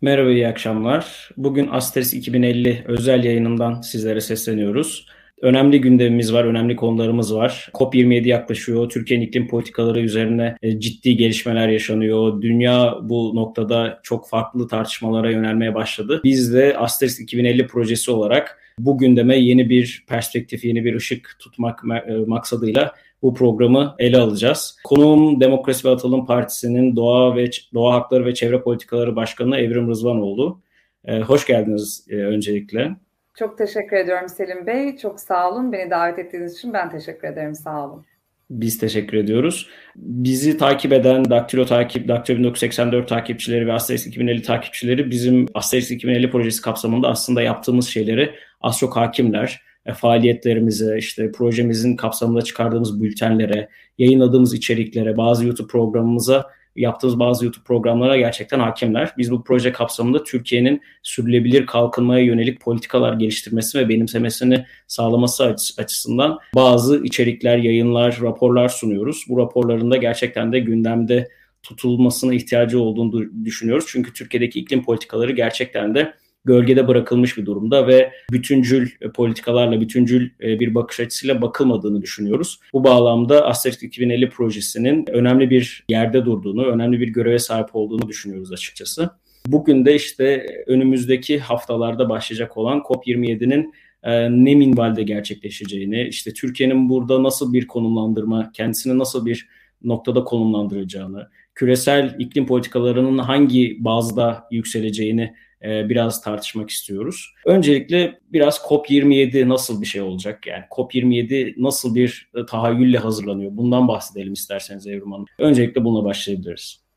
Merhaba, iyi akşamlar. Bugün Asteris 2050 özel yayınından sizlere sesleniyoruz. Önemli gündemimiz var, önemli konularımız var. COP27 yaklaşıyor. Türkiye'nin iklim politikaları üzerine e, ciddi gelişmeler yaşanıyor. Dünya bu noktada çok farklı tartışmalara yönelmeye başladı. Biz de Asteris 2050 projesi olarak bu gündeme yeni bir perspektif, yeni bir ışık tutmak e, maksadıyla bu programı ele alacağız. Konuğum Demokrasi ve Atılım Partisi'nin Doğa ve Doğa Hakları ve Çevre Politikaları Başkanı Evrim Rızvanoğlu. Ee, hoş geldiniz e, öncelikle. Çok teşekkür ediyorum Selim Bey. Çok sağ olun. Beni davet ettiğiniz için ben teşekkür ederim. Sağ olun. Biz teşekkür ediyoruz. Bizi takip eden Daktilo takip, Daktilo 1984 takipçileri ve Asterix 2050 takipçileri bizim Asterix 2050 projesi kapsamında aslında yaptığımız şeyleri az çok hakimler. E, faaliyetlerimize, işte projemizin kapsamında çıkardığımız bültenlere, yayınladığımız içeriklere, bazı YouTube programımıza yaptığımız bazı YouTube programlara gerçekten hakimler. Biz bu proje kapsamında Türkiye'nin sürdürülebilir kalkınmaya yönelik politikalar geliştirmesi ve benimsemesini sağlaması açısından bazı içerikler, yayınlar, raporlar sunuyoruz. Bu raporlarında gerçekten de gündemde tutulmasına ihtiyacı olduğunu düşünüyoruz. Çünkü Türkiye'deki iklim politikaları gerçekten de gölgede bırakılmış bir durumda ve bütüncül e, politikalarla, bütüncül e, bir bakış açısıyla bakılmadığını düşünüyoruz. Bu bağlamda Asterix 2050 projesinin önemli bir yerde durduğunu, önemli bir göreve sahip olduğunu düşünüyoruz açıkçası. Bugün de işte önümüzdeki haftalarda başlayacak olan COP27'nin e, ne minvalde gerçekleşeceğini, işte Türkiye'nin burada nasıl bir konumlandırma, kendisini nasıl bir noktada konumlandıracağını, küresel iklim politikalarının hangi bazda yükseleceğini e, biraz tartışmak istiyoruz. Öncelikle biraz COP27 nasıl bir şey olacak? Yani COP27 nasıl bir e, tahayyülle hazırlanıyor? Bundan bahsedelim isterseniz Evrim Hanım. Öncelikle bununla başlayabiliriz.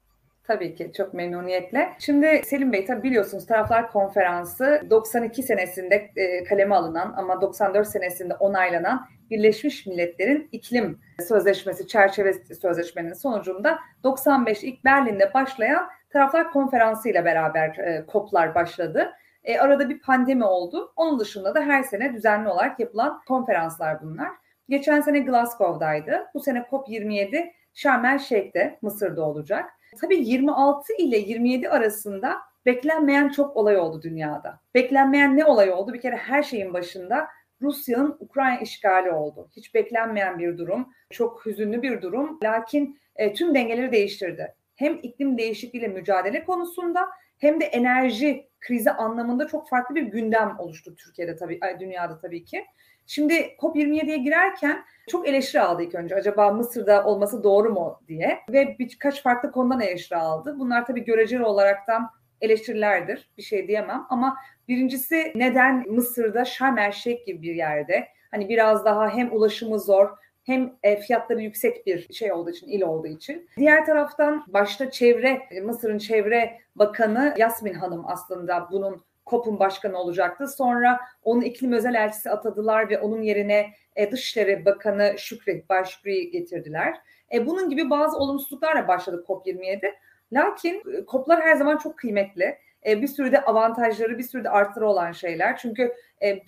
Tabii ki çok memnuniyetle. Şimdi Selim Bey tabii biliyorsunuz Taraflar Konferansı 92 senesinde e, kaleme alınan ama 94 senesinde onaylanan Birleşmiş Milletler'in iklim sözleşmesi çerçeve sözleşmenin sonucunda 95 ilk Berlin'de başlayan Taraflar Konferansı ile beraber e, COP'lar başladı. E, arada bir pandemi oldu. Onun dışında da her sene düzenli olarak yapılan konferanslar bunlar. Geçen sene Glasgow'daydı. Bu sene COP27 Şarm El Şeyh'te Mısır'da olacak. Tabii 26 ile 27 arasında beklenmeyen çok olay oldu dünyada. Beklenmeyen ne olay oldu? Bir kere her şeyin başında Rusya'nın Ukrayna işgali oldu. Hiç beklenmeyen bir durum, çok hüzünlü bir durum. Lakin e, tüm dengeleri değiştirdi hem iklim değişikliğiyle mücadele konusunda hem de enerji krizi anlamında çok farklı bir gündem oluştu Türkiye'de tabii, dünyada tabii ki. Şimdi COP27'ye girerken çok eleştiri aldı ilk önce. Acaba Mısır'da olması doğru mu diye ve birkaç farklı konudan eleştiri aldı. Bunlar tabii göreceli olaraktan eleştirilerdir. Bir şey diyemem ama birincisi neden Mısır'da Şarm El gibi bir yerde hani biraz daha hem ulaşımı zor hem e, fiyatları yüksek bir şey olduğu için, il olduğu için. Diğer taraftan başta çevre, Mısır'ın çevre bakanı Yasmin Hanım aslında bunun KOP'un başkanı olacaktı. Sonra onun iklim özel elçisi atadılar ve onun yerine e, Dışişleri Bakanı Şükrü, Şükrü'yü getirdiler. E, bunun gibi bazı olumsuzluklarla başladı COP27. Lakin COP'lar her zaman çok kıymetli. Bir sürü de avantajları, bir sürü de artırı olan şeyler. Çünkü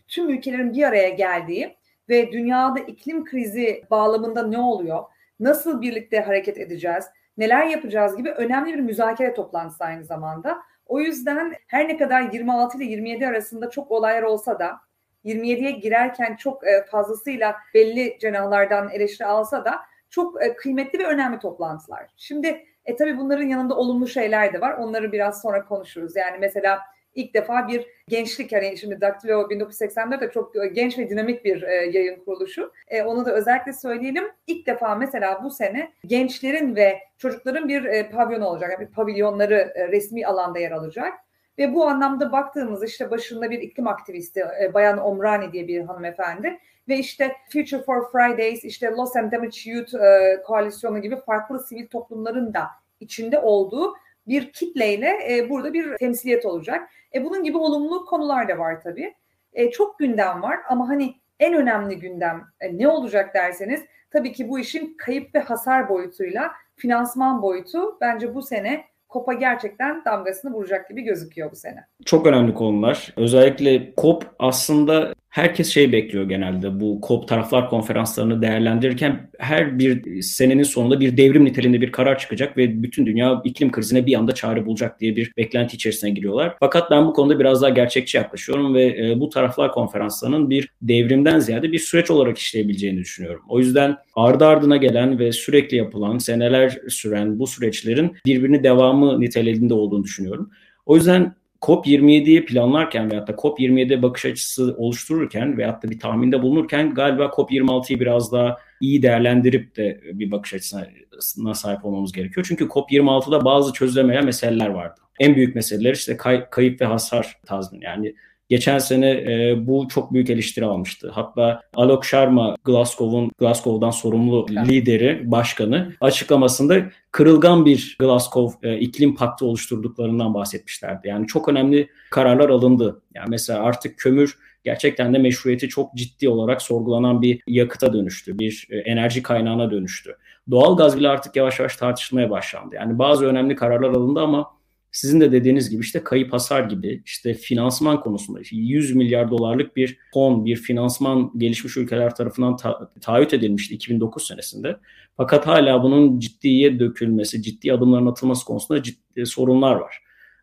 tüm ülkelerin bir araya geldiği ve dünyada iklim krizi bağlamında ne oluyor? Nasıl birlikte hareket edeceğiz? Neler yapacağız gibi önemli bir müzakere toplantısı aynı zamanda. O yüzden her ne kadar 26 ile 27 arasında çok olaylar olsa da 27'ye girerken çok e, fazlasıyla belli cenahlardan eleştiri alsa da çok e, kıymetli ve önemli toplantılar. Şimdi e tabii bunların yanında olumlu şeyler de var. Onları biraz sonra konuşuruz. Yani mesela ilk defa bir gençlik yani şimdi Daktilo 1984 de çok genç ve dinamik bir e, yayın kuruluşu. E, onu da özellikle söyleyelim. İlk defa mesela bu sene gençlerin ve çocukların bir e, pavyonu olacak. Yani bir pavilyonları e, resmi alanda yer alacak. Ve bu anlamda baktığımız işte başında bir iklim aktivisti e, Bayan Omrani diye bir hanımefendi ve işte Future for Fridays, işte Los and Damage Youth e, koalisyonu gibi farklı sivil toplumların da içinde olduğu bir kitleyle e, burada bir temsiliyet olacak. E, bunun gibi olumlu konular da var tabii. E, çok gündem var ama hani en önemli gündem e, ne olacak derseniz tabii ki bu işin kayıp ve hasar boyutuyla finansman boyutu bence bu sene COP'a gerçekten damgasını vuracak gibi gözüküyor bu sene. Çok önemli konular. Özellikle COP aslında herkes şey bekliyor genelde bu COP taraflar konferanslarını değerlendirirken her bir senenin sonunda bir devrim niteliğinde bir karar çıkacak ve bütün dünya iklim krizine bir anda çare bulacak diye bir beklenti içerisine giriyorlar. Fakat ben bu konuda biraz daha gerçekçi yaklaşıyorum ve e, bu taraflar konferanslarının bir devrimden ziyade bir süreç olarak işleyebileceğini düşünüyorum. O yüzden ardı ardına gelen ve sürekli yapılan, seneler süren bu süreçlerin birbirini devamı niteliğinde olduğunu düşünüyorum. O yüzden COP27'yi planlarken veyahut da COP27'ye bakış açısı oluştururken veyahut da bir tahminde bulunurken galiba COP26'yı biraz daha iyi değerlendirip de bir bakış açısına sahip olmamız gerekiyor. Çünkü COP26'da bazı çözülemeyen meseleler vardı. En büyük meseleler işte kay- kayıp ve hasar tazmin. Yani Geçen sene e, bu çok büyük eleştiri almıştı. Hatta Alok Sharma Glasgow'un Glasgow'dan sorumlu lideri, başkanı açıklamasında kırılgan bir Glasgow e, iklim paktı oluşturduklarından bahsetmişlerdi. Yani çok önemli kararlar alındı. Yani mesela artık kömür gerçekten de meşruiyeti çok ciddi olarak sorgulanan bir yakıta dönüştü, bir e, enerji kaynağına dönüştü. Doğal gaz bile artık yavaş yavaş tartışılmaya başlandı. Yani bazı önemli kararlar alındı ama sizin de dediğiniz gibi işte kayıp hasar gibi işte finansman konusunda işte 100 milyar dolarlık bir fon, bir finansman gelişmiş ülkeler tarafından ta- taahhüt edilmişti 2009 senesinde. Fakat hala bunun ciddiye dökülmesi, ciddi adımların atılması konusunda ciddi sorunlar var.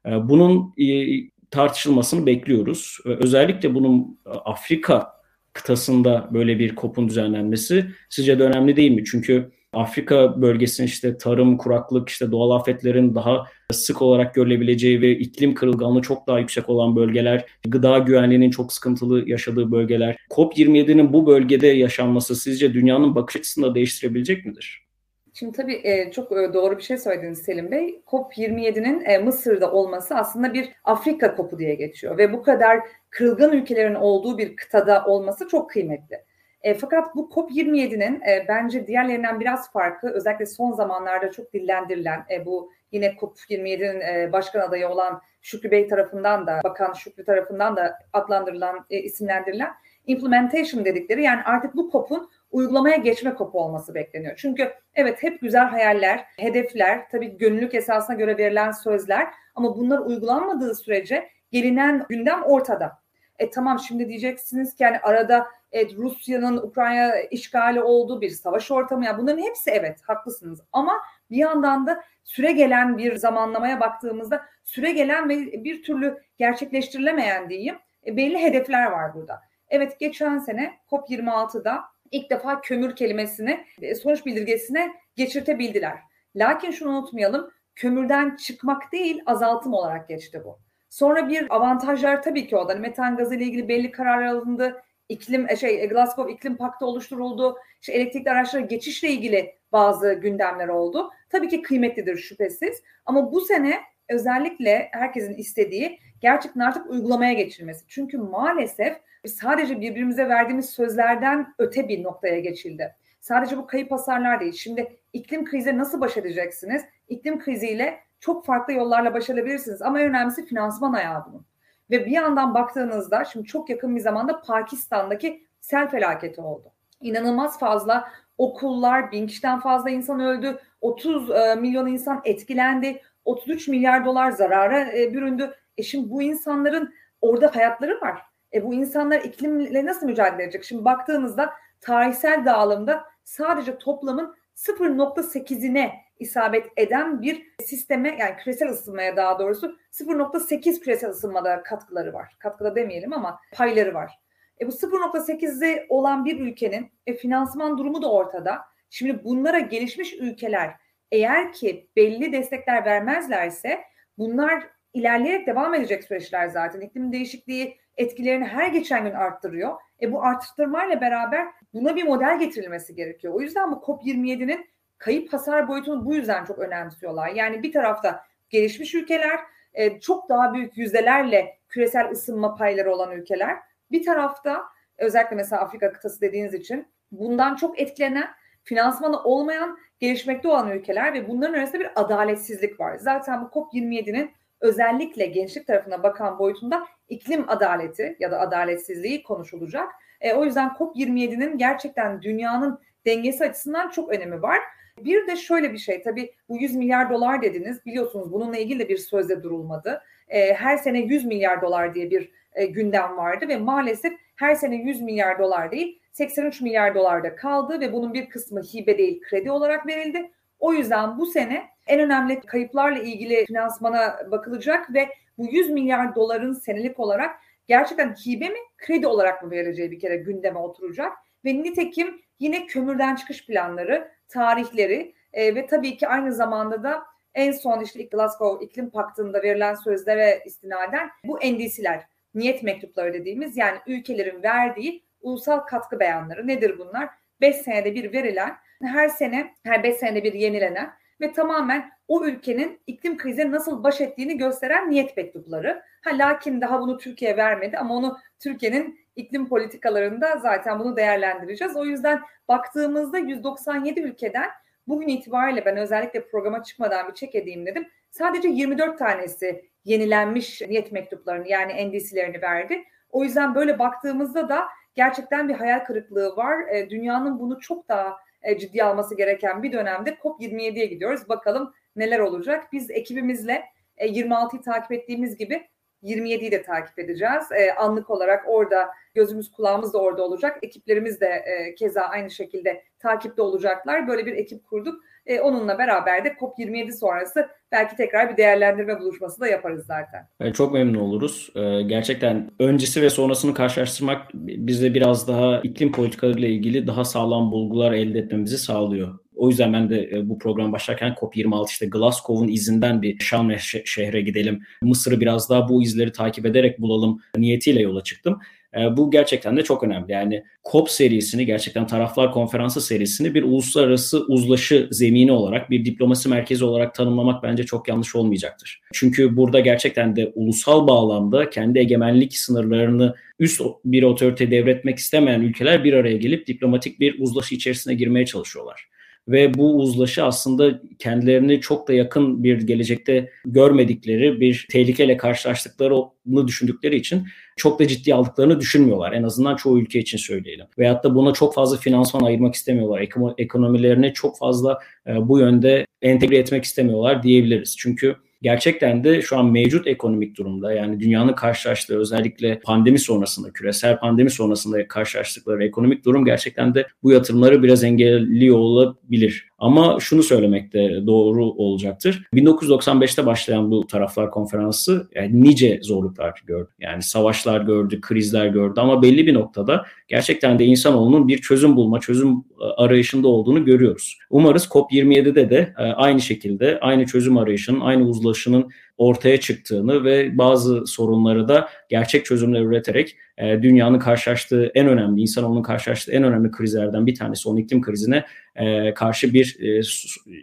Ee, bunun e, tartışılmasını bekliyoruz. Özellikle bunun e, Afrika kıtasında böyle bir kopun düzenlenmesi sizce de önemli değil mi? Çünkü Afrika bölgesinin işte tarım, kuraklık, işte doğal afetlerin daha sık olarak görülebileceği ve iklim kırılganlığı çok daha yüksek olan bölgeler, gıda güvenliğinin çok sıkıntılı yaşadığı bölgeler. COP27'nin bu bölgede yaşanması sizce dünyanın bakış açısını da değiştirebilecek midir? Şimdi tabii e, çok e, doğru bir şey söylediniz Selim Bey. COP27'nin e, Mısır'da olması aslında bir Afrika kopu diye geçiyor ve bu kadar kırılgan ülkelerin olduğu bir kıtada olması çok kıymetli. E, fakat bu COP27'nin e, bence diğerlerinden biraz farkı özellikle son zamanlarda çok dillendirilen e, bu yine COP27'nin e, başkan adayı olan Şükrü Bey tarafından da Bakan Şükrü tarafından da adlandırılan e, isimlendirilen implementation dedikleri yani artık bu COP'un uygulamaya geçme kopu olması bekleniyor. Çünkü evet hep güzel hayaller, hedefler, tabii gönüllülük esasına göre verilen sözler ama bunlar uygulanmadığı sürece gelinen gündem ortada. E tamam şimdi diyeceksiniz ki yani arada evet, Rusya'nın Ukrayna işgali olduğu bir savaş ortamı ya bunların hepsi evet haklısınız ama bir yandan da süre gelen bir zamanlamaya baktığımızda süre gelen ve bir türlü gerçekleştirilemeyen diyeyim e, belli hedefler var burada. Evet geçen sene COP26'da ilk defa kömür kelimesini e, sonuç bildirgesine geçirtebildiler. Lakin şunu unutmayalım kömürden çıkmak değil azaltım olarak geçti bu. Sonra bir avantajlar tabii ki oldu. Hani metan gazı ile ilgili belli kararlar alındı. İklim e, şey Glasgow iklim paktı oluşturuldu. İşte elektrikli araçlara geçişle ilgili bazı gündemler oldu. Tabii ki kıymetlidir şüphesiz. Ama bu sene özellikle herkesin istediği gerçekten artık uygulamaya geçilmesi. Çünkü maalesef sadece birbirimize verdiğimiz sözlerden öte bir noktaya geçildi. Sadece bu kayıp hasarlar değil. Şimdi iklim krizi nasıl baş edeceksiniz? İklim kriziyle çok farklı yollarla baş edebilirsiniz. Ama en önemlisi finansman ayağı bunun. Ve bir yandan baktığınızda şimdi çok yakın bir zamanda Pakistan'daki sel felaketi oldu. İnanılmaz fazla okullar, bin kişiden fazla insan öldü, 30 e, milyon insan etkilendi, 33 milyar dolar zarara e, büründü. E şimdi bu insanların orada hayatları var. E bu insanlar iklimle nasıl mücadele edecek? Şimdi baktığınızda tarihsel dağılımda sadece toplamın 0.8'ine isabet eden bir sisteme yani küresel ısınmaya daha doğrusu 0.8 küresel ısınmada katkıları var. Katkıda demeyelim ama payları var. E bu 0.8'de olan bir ülkenin e, finansman durumu da ortada. Şimdi bunlara gelişmiş ülkeler eğer ki belli destekler vermezlerse bunlar ilerleyerek devam edecek süreçler zaten. İklim değişikliği etkilerini her geçen gün arttırıyor. E bu arttırmayla beraber buna bir model getirilmesi gerekiyor. O yüzden bu COP27'nin kayıp hasar boyutunu bu yüzden çok önemsiyorlar. Yani bir tarafta gelişmiş ülkeler, e, çok daha büyük yüzdelerle küresel ısınma payları olan ülkeler. Bir tarafta özellikle mesela Afrika kıtası dediğiniz için bundan çok etkilenen, finansmanı olmayan, gelişmekte olan ülkeler ve bunların arasında bir adaletsizlik var. Zaten bu COP27'nin özellikle gençlik tarafına bakan boyutunda iklim adaleti ya da adaletsizliği konuşulacak. E, o yüzden COP27'nin gerçekten dünyanın dengesi açısından çok önemi var. Bir de şöyle bir şey tabii bu 100 milyar dolar dediniz biliyorsunuz bununla ilgili de bir sözde durulmadı. E, her sene 100 milyar dolar diye bir e, gündem vardı ve maalesef her sene 100 milyar dolar değil 83 milyar dolarda kaldı ve bunun bir kısmı hibe değil kredi olarak verildi. O yüzden bu sene en önemli kayıplarla ilgili finansmana bakılacak ve bu 100 milyar doların senelik olarak gerçekten hibe mi kredi olarak mı verileceği bir kere gündeme oturacak. Ve nitekim yine kömürden çıkış planları, tarihleri e, ve tabii ki aynı zamanda da en son işte Glasgow İklim Paktı'nda verilen sözlere istinaden bu NDC'ler, niyet mektupları dediğimiz yani ülkelerin verdiği ulusal katkı beyanları nedir bunlar? 5 senede bir verilen, her sene, her 5 senede bir yenilenen ve tamamen o ülkenin iklim krize nasıl baş ettiğini gösteren niyet mektupları. Ha lakin daha bunu Türkiye vermedi ama onu Türkiye'nin iklim politikalarında zaten bunu değerlendireceğiz. O yüzden baktığımızda 197 ülkeden bugün itibariyle ben özellikle programa çıkmadan bir çek edeyim dedim. Sadece 24 tanesi yenilenmiş niyet mektuplarını yani NDC'lerini verdi. O yüzden böyle baktığımızda da gerçekten bir hayal kırıklığı var. E, dünyanın bunu çok daha e, ciddi alması gereken bir dönemde COP27'ye gidiyoruz. Bakalım neler olacak. Biz ekibimizle e, 26'yı takip ettiğimiz gibi 27'yi de takip edeceğiz. E, anlık olarak orada gözümüz kulağımız da orada olacak. Ekiplerimiz de e, keza aynı şekilde takipte olacaklar. Böyle bir ekip kurduk. E, onunla beraber de COP27 sonrası belki tekrar bir değerlendirme buluşması da yaparız zaten. Evet, çok memnun oluruz. Ee, gerçekten öncesi ve sonrasını karşılaştırmak bize biraz daha iklim politikalarıyla ilgili daha sağlam bulgular elde etmemizi sağlıyor. O yüzden ben de e, bu program başlarken COP26 işte Glasgow'un izinden bir Şam şehre gidelim. Mısır'ı biraz daha bu izleri takip ederek bulalım niyetiyle yola çıktım. E, bu gerçekten de çok önemli. Yani COP serisini gerçekten taraflar konferansı serisini bir uluslararası uzlaşı zemini olarak bir diplomasi merkezi olarak tanımlamak bence çok yanlış olmayacaktır. Çünkü burada gerçekten de ulusal bağlamda kendi egemenlik sınırlarını üst bir otorite devretmek istemeyen ülkeler bir araya gelip diplomatik bir uzlaşı içerisine girmeye çalışıyorlar ve bu uzlaşı aslında kendilerini çok da yakın bir gelecekte görmedikleri bir tehlikeyle karşılaştıklarını düşündükleri için çok da ciddi aldıklarını düşünmüyorlar. En azından çoğu ülke için söyleyelim. Veyahut da buna çok fazla finansman ayırmak istemiyorlar. Ekonomilerini çok fazla e, bu yönde entegre etmek istemiyorlar diyebiliriz. Çünkü gerçekten de şu an mevcut ekonomik durumda yani dünyanın karşılaştığı özellikle pandemi sonrasında küresel pandemi sonrasında karşılaştıkları ekonomik durum gerçekten de bu yatırımları biraz engelliyor olabilir. Ama şunu söylemek de doğru olacaktır. 1995'te başlayan bu taraflar konferansı yani nice zorluklar gördü. Yani savaşlar gördü, krizler gördü ama belli bir noktada gerçekten de insanoğlunun bir çözüm bulma, çözüm e, arayışında olduğunu görüyoruz. Umarız COP27'de de e, aynı şekilde aynı çözüm arayışının, aynı uzlaşının ortaya çıktığını ve bazı sorunları da gerçek çözümler üreterek e, dünyanın karşılaştığı en önemli, insanoğlunun karşılaştığı en önemli krizlerden bir tanesi onun iklim krizine e, karşı bir e,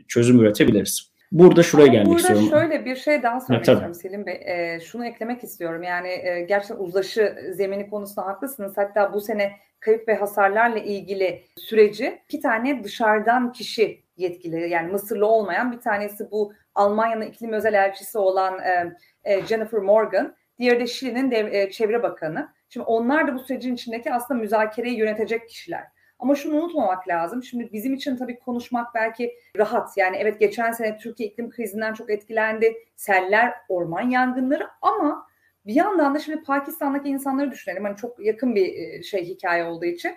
çözüm üretebiliriz. Burada şuraya gelmek burada istiyorum. Burada şöyle bir şey daha söylemek istiyorum Selim Bey. E, şunu eklemek istiyorum. Yani e, gerçekten uzlaşı zemini konusunda haklısınız. Hatta bu sene kayıp ve hasarlarla ilgili süreci iki tane dışarıdan kişi yetkili yani Mısırlı olmayan bir tanesi bu Almanya'nın iklim özel elçisi olan e, e, Jennifer Morgan, diğeri de Şili'nin e, çevre bakanı. Şimdi onlar da bu sürecin içindeki aslında müzakereyi yönetecek kişiler. Ama şunu unutmamak lazım. Şimdi bizim için tabii konuşmak belki rahat. Yani evet geçen sene Türkiye iklim krizinden çok etkilendi. Seller, orman yangınları ama bir yandan da şimdi Pakistan'daki insanları düşünelim. Hani çok yakın bir e, şey hikaye olduğu için.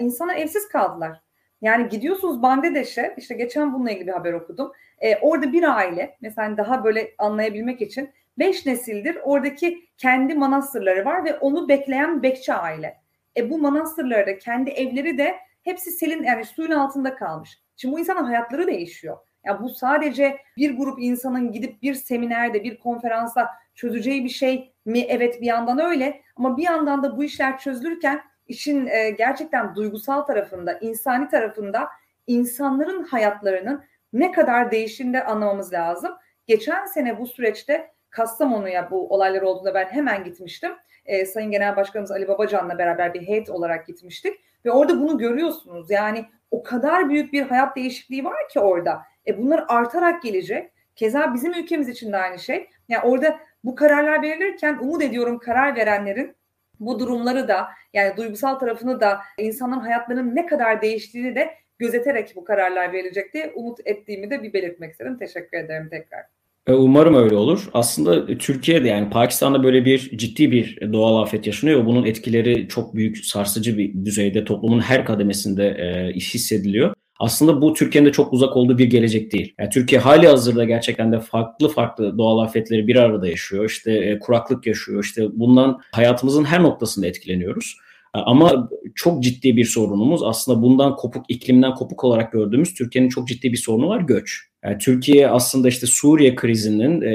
İnsanlar evsiz kaldılar. Yani gidiyorsunuz Bangladeş'e işte geçen bununla ilgili bir haber okudum. Ee, orada bir aile mesela daha böyle anlayabilmek için beş nesildir oradaki kendi manastırları var ve onu bekleyen bekçi aile. E bu manastırları da kendi evleri de hepsi selin yani suyun altında kalmış. Şimdi bu insanın hayatları değişiyor. Yani bu sadece bir grup insanın gidip bir seminerde, bir konferansta çözeceği bir şey mi? Evet bir yandan öyle ama bir yandan da bu işler çözülürken işin e, gerçekten duygusal tarafında, insani tarafında insanların hayatlarının ne kadar değiştiğini de anlamamız lazım. Geçen sene bu süreçte Kastamonu'ya bu olaylar olduğunda ben hemen gitmiştim. E, Sayın Genel Başkanımız Ali Babacan'la beraber bir heyet olarak gitmiştik. Ve orada bunu görüyorsunuz. Yani o kadar büyük bir hayat değişikliği var ki orada. E bunlar artarak gelecek. Keza bizim ülkemiz için de aynı şey. Yani orada bu kararlar verilirken umut ediyorum karar verenlerin bu durumları da yani duygusal tarafını da insanların hayatlarının ne kadar değiştiğini de gözeterek bu kararlar verilecek diye umut ettiğimi de bir belirtmek istedim. Teşekkür ederim tekrar. E, umarım öyle olur. Aslında Türkiye'de yani Pakistan'da böyle bir ciddi bir doğal afet yaşanıyor bunun etkileri çok büyük sarsıcı bir düzeyde toplumun her kademesinde e, hissediliyor. Aslında bu Türkiye'nin de çok uzak olduğu bir gelecek değil. Yani Türkiye hali hazırda gerçekten de farklı farklı doğal afetleri bir arada yaşıyor. İşte e, kuraklık yaşıyor. İşte bundan hayatımızın her noktasında etkileniyoruz. Ama çok ciddi bir sorunumuz aslında bundan kopuk, iklimden kopuk olarak gördüğümüz Türkiye'nin çok ciddi bir sorunu var göç. Yani Türkiye aslında işte Suriye krizinin e,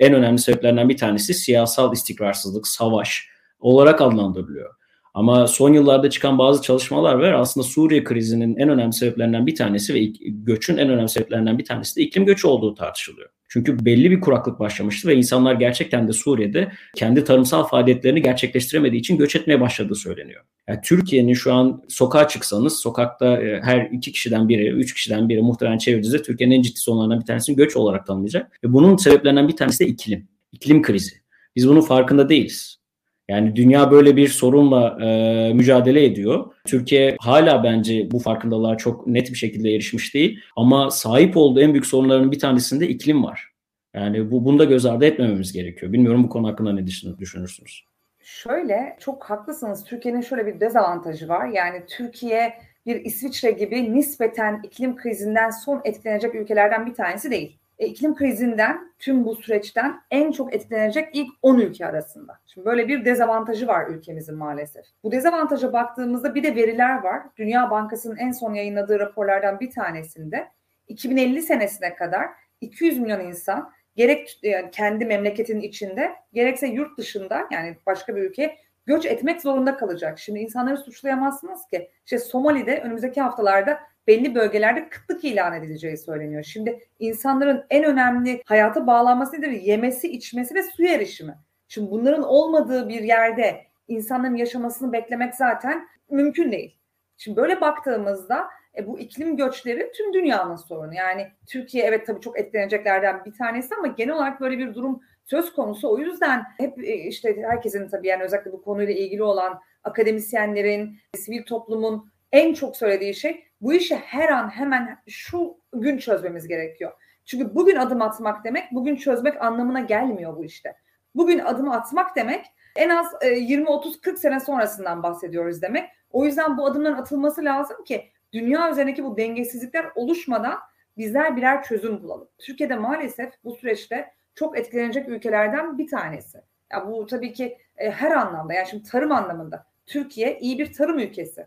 en önemli sebeplerinden bir tanesi siyasal istikrarsızlık, savaş olarak adlandırılıyor. Ama son yıllarda çıkan bazı çalışmalar var. Aslında Suriye krizinin en önemli sebeplerinden bir tanesi ve göçün en önemli sebeplerinden bir tanesi de iklim göçü olduğu tartışılıyor. Çünkü belli bir kuraklık başlamıştı ve insanlar gerçekten de Suriye'de kendi tarımsal faaliyetlerini gerçekleştiremediği için göç etmeye başladığı söyleniyor. Yani Türkiye'nin şu an sokağa çıksanız sokakta e, her iki kişiden biri, üç kişiden biri muhtemelen çevrenize Türkiye'nin en ciddi sorunlarından bir tanesini göç olarak tanımlayacak. Ve bunun sebeplerinden bir tanesi de iklim. İklim krizi. Biz bunun farkında değiliz. Yani dünya böyle bir sorunla e, mücadele ediyor. Türkiye hala bence bu farkındalığa çok net bir şekilde erişmiş değil. Ama sahip olduğu en büyük sorunların bir tanesinde iklim var. Yani bu bunu da göz ardı etmememiz gerekiyor. Bilmiyorum bu konu hakkında ne düşünürsünüz? Şöyle çok haklısınız. Türkiye'nin şöyle bir dezavantajı var. Yani Türkiye bir İsviçre gibi nispeten iklim krizinden son etkilenecek ülkelerden bir tanesi değil e, iklim krizinden tüm bu süreçten en çok etkilenecek ilk 10 ülke arasında. Şimdi böyle bir dezavantajı var ülkemizin maalesef. Bu dezavantaja baktığımızda bir de veriler var. Dünya Bankası'nın en son yayınladığı raporlardan bir tanesinde 2050 senesine kadar 200 milyon insan gerek yani kendi memleketinin içinde gerekse yurt dışında yani başka bir ülke göç etmek zorunda kalacak. Şimdi insanları suçlayamazsınız ki. İşte Somali'de önümüzdeki haftalarda belli bölgelerde kıtlık ilan edileceği söyleniyor. Şimdi insanların en önemli hayata bağlanması nedir? Yemesi, içmesi ve su erişimi. Şimdi bunların olmadığı bir yerde insanların yaşamasını beklemek zaten mümkün değil. Şimdi böyle baktığımızda e, bu iklim göçleri tüm dünyanın sorunu. Yani Türkiye evet tabii çok etkileneceklerden bir tanesi ama genel olarak böyle bir durum söz konusu. O yüzden hep e, işte herkesin tabii yani özellikle bu konuyla ilgili olan akademisyenlerin, sivil toplumun en çok söylediği şey bu işi her an hemen şu gün çözmemiz gerekiyor. Çünkü bugün adım atmak demek bugün çözmek anlamına gelmiyor bu işte. Bugün adım atmak demek en az 20 30 40 sene sonrasından bahsediyoruz demek. O yüzden bu adımların atılması lazım ki dünya üzerindeki bu dengesizlikler oluşmadan bizler birer çözüm bulalım. Türkiye'de maalesef bu süreçte çok etkilenecek ülkelerden bir tanesi. Ya bu tabii ki e, her anlamda yani şimdi tarım anlamında Türkiye iyi bir tarım ülkesi.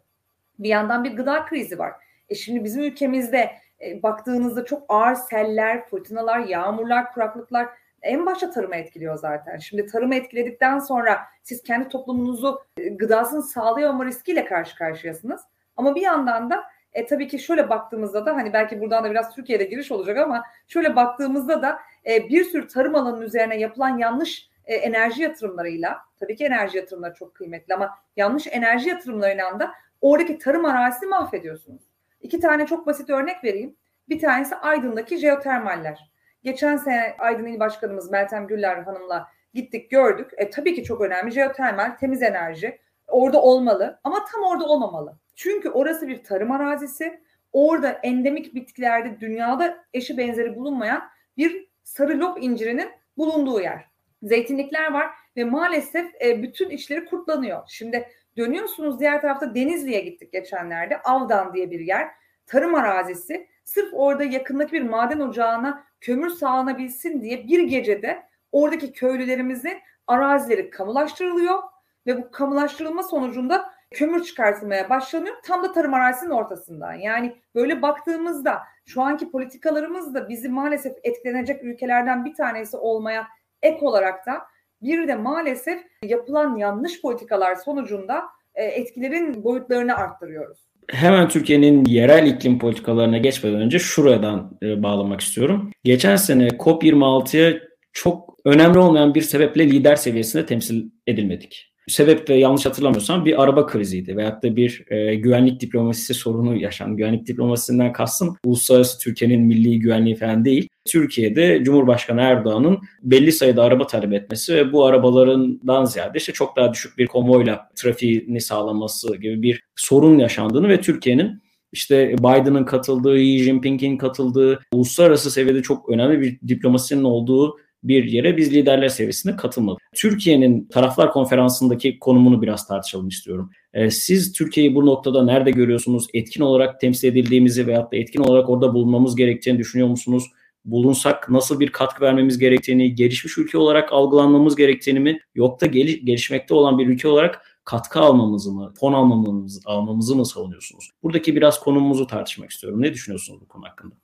Bir yandan bir gıda krizi var. E şimdi bizim ülkemizde e, baktığınızda çok ağır seller, fırtınalar, yağmurlar, kuraklıklar en başta tarımı etkiliyor zaten. Şimdi tarımı etkiledikten sonra siz kendi toplumunuzu e, gıdasını sağlayamama riskiyle karşı karşıyasınız. Ama bir yandan da e, tabii ki şöyle baktığımızda da hani belki buradan da biraz Türkiye'de giriş olacak ama şöyle baktığımızda da e, bir sürü tarım alanının üzerine yapılan yanlış e, enerji yatırımlarıyla tabii ki enerji yatırımları çok kıymetli ama yanlış enerji yatırımlarıyla da oradaki tarım arazisini mahvediyorsunuz. İki tane çok basit örnek vereyim. Bir tanesi Aydın'daki jeotermaller. Geçen sene Aydın İl Başkanımız Meltem Güller Hanım'la gittik gördük. E, tabii ki çok önemli jeotermal, temiz enerji. Orada olmalı ama tam orada olmamalı. Çünkü orası bir tarım arazisi. Orada endemik bitkilerde dünyada eşi benzeri bulunmayan bir sarı lop incirinin bulunduğu yer. Zeytinlikler var ve maalesef e, bütün içleri kurtlanıyor. Şimdi Dönüyorsunuz diğer tarafta Denizli'ye gittik geçenlerde. Avdan diye bir yer. Tarım arazisi. Sırf orada yakındaki bir maden ocağına kömür sağlanabilsin diye bir gecede oradaki köylülerimizin arazileri kamulaştırılıyor ve bu kamulaştırılma sonucunda kömür çıkartılmaya başlanıyor. Tam da tarım arazisinin ortasından. Yani böyle baktığımızda şu anki politikalarımız da bizi maalesef etkilenecek ülkelerden bir tanesi olmaya ek olarak da bir de maalesef yapılan yanlış politikalar sonucunda e, etkilerin boyutlarını arttırıyoruz. Hemen Türkiye'nin yerel iklim politikalarına geçmeden önce şuradan e, bağlamak istiyorum. Geçen sene COP26'ya çok önemli olmayan bir sebeple lider seviyesinde temsil edilmedik sebep de yanlış hatırlamıyorsam bir araba kriziydi veyahut da bir e, güvenlik diplomasisi sorunu yaşan. Güvenlik diplomasisinden kastım uluslararası Türkiye'nin milli güvenliği falan değil. Türkiye'de Cumhurbaşkanı Erdoğan'ın belli sayıda araba talep etmesi ve bu arabalarından ziyade işte çok daha düşük bir konvoyla trafiğini sağlaması gibi bir sorun yaşandığını ve Türkiye'nin işte Biden'ın katıldığı, Xi Jinping'in katıldığı, uluslararası seviyede çok önemli bir diplomasinin olduğu bir yere biz liderler seviyesinde katılmadık. Türkiye'nin taraflar konferansındaki konumunu biraz tartışalım istiyorum. Ee, siz Türkiye'yi bu noktada nerede görüyorsunuz? Etkin olarak temsil edildiğimizi veyahut da etkin olarak orada bulunmamız gerektiğini düşünüyor musunuz? Bulunsak nasıl bir katkı vermemiz gerektiğini, gelişmiş ülke olarak algılanmamız gerektiğini mi, yok da gel- gelişmekte olan bir ülke olarak katkı almamızı mı, fon almamızı, almamızı mı savunuyorsunuz? Buradaki biraz konumumuzu tartışmak istiyorum. Ne düşünüyorsunuz bu konu hakkında?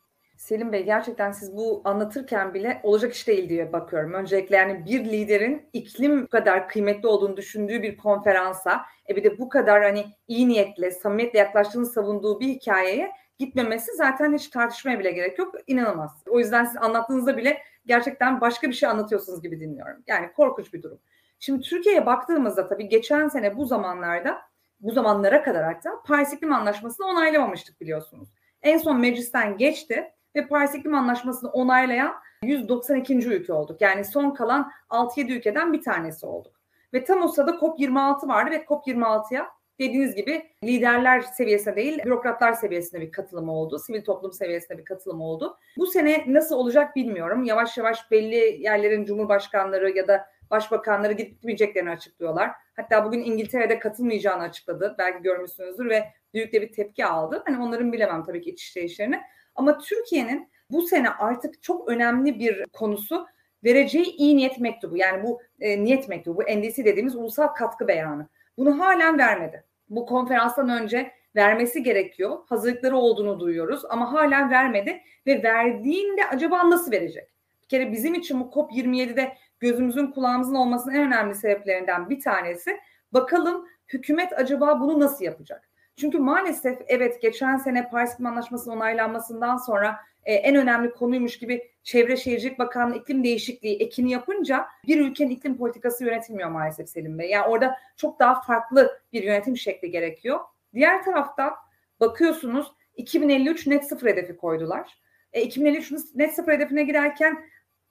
Selim Bey gerçekten siz bu anlatırken bile olacak iş değil diye bakıyorum. Öncelikle yani bir liderin iklim bu kadar kıymetli olduğunu düşündüğü bir konferansa e bir de bu kadar hani iyi niyetle, samimiyetle yaklaştığını savunduğu bir hikayeye gitmemesi zaten hiç tartışmaya bile gerek yok. İnanılmaz. O yüzden siz anlattığınızda bile gerçekten başka bir şey anlatıyorsunuz gibi dinliyorum. Yani korkunç bir durum. Şimdi Türkiye'ye baktığımızda tabii geçen sene bu zamanlarda, bu zamanlara kadar hatta Paris İklim Anlaşması'nı onaylamamıştık biliyorsunuz. En son meclisten geçti ve Paris İklim Anlaşması'nı onaylayan 192. ülke olduk. Yani son kalan 6-7 ülkeden bir tanesi olduk. Ve tam o sırada COP26 vardı ve COP26'ya dediğiniz gibi liderler seviyesinde değil, bürokratlar seviyesinde bir katılım oldu. Sivil toplum seviyesinde bir katılım oldu. Bu sene nasıl olacak bilmiyorum. Yavaş yavaş belli yerlerin cumhurbaşkanları ya da başbakanları gitmeyeceklerini açıklıyorlar. Hatta bugün İngiltere'de katılmayacağını açıkladı. Belki görmüşsünüzdür ve büyük de bir tepki aldı. Hani onların bilemem tabii ki iç işleyişlerini. Ama Türkiye'nin bu sene artık çok önemli bir konusu vereceği iyi niyet mektubu. Yani bu e, niyet mektubu, bu NDC dediğimiz ulusal katkı beyanı. Bunu halen vermedi. Bu konferanstan önce vermesi gerekiyor. Hazırlıkları olduğunu duyuyoruz ama halen vermedi ve verdiğinde acaba nasıl verecek? Bir kere bizim için bu COP27'de gözümüzün kulağımızın olmasının en önemli sebeplerinden bir tanesi. Bakalım hükümet acaba bunu nasıl yapacak? Çünkü maalesef evet geçen sene Paris İklim Anlaşması'nın onaylanmasından sonra e, en önemli konuymuş gibi Çevre Şehircilik Bakanlığı iklim değişikliği ekini yapınca bir ülkenin iklim politikası yönetilmiyor maalesef Selim Bey. Yani orada çok daha farklı bir yönetim şekli gerekiyor. Diğer taraftan bakıyorsunuz 2053 net sıfır hedefi koydular. E, 2053 net sıfır hedefine giderken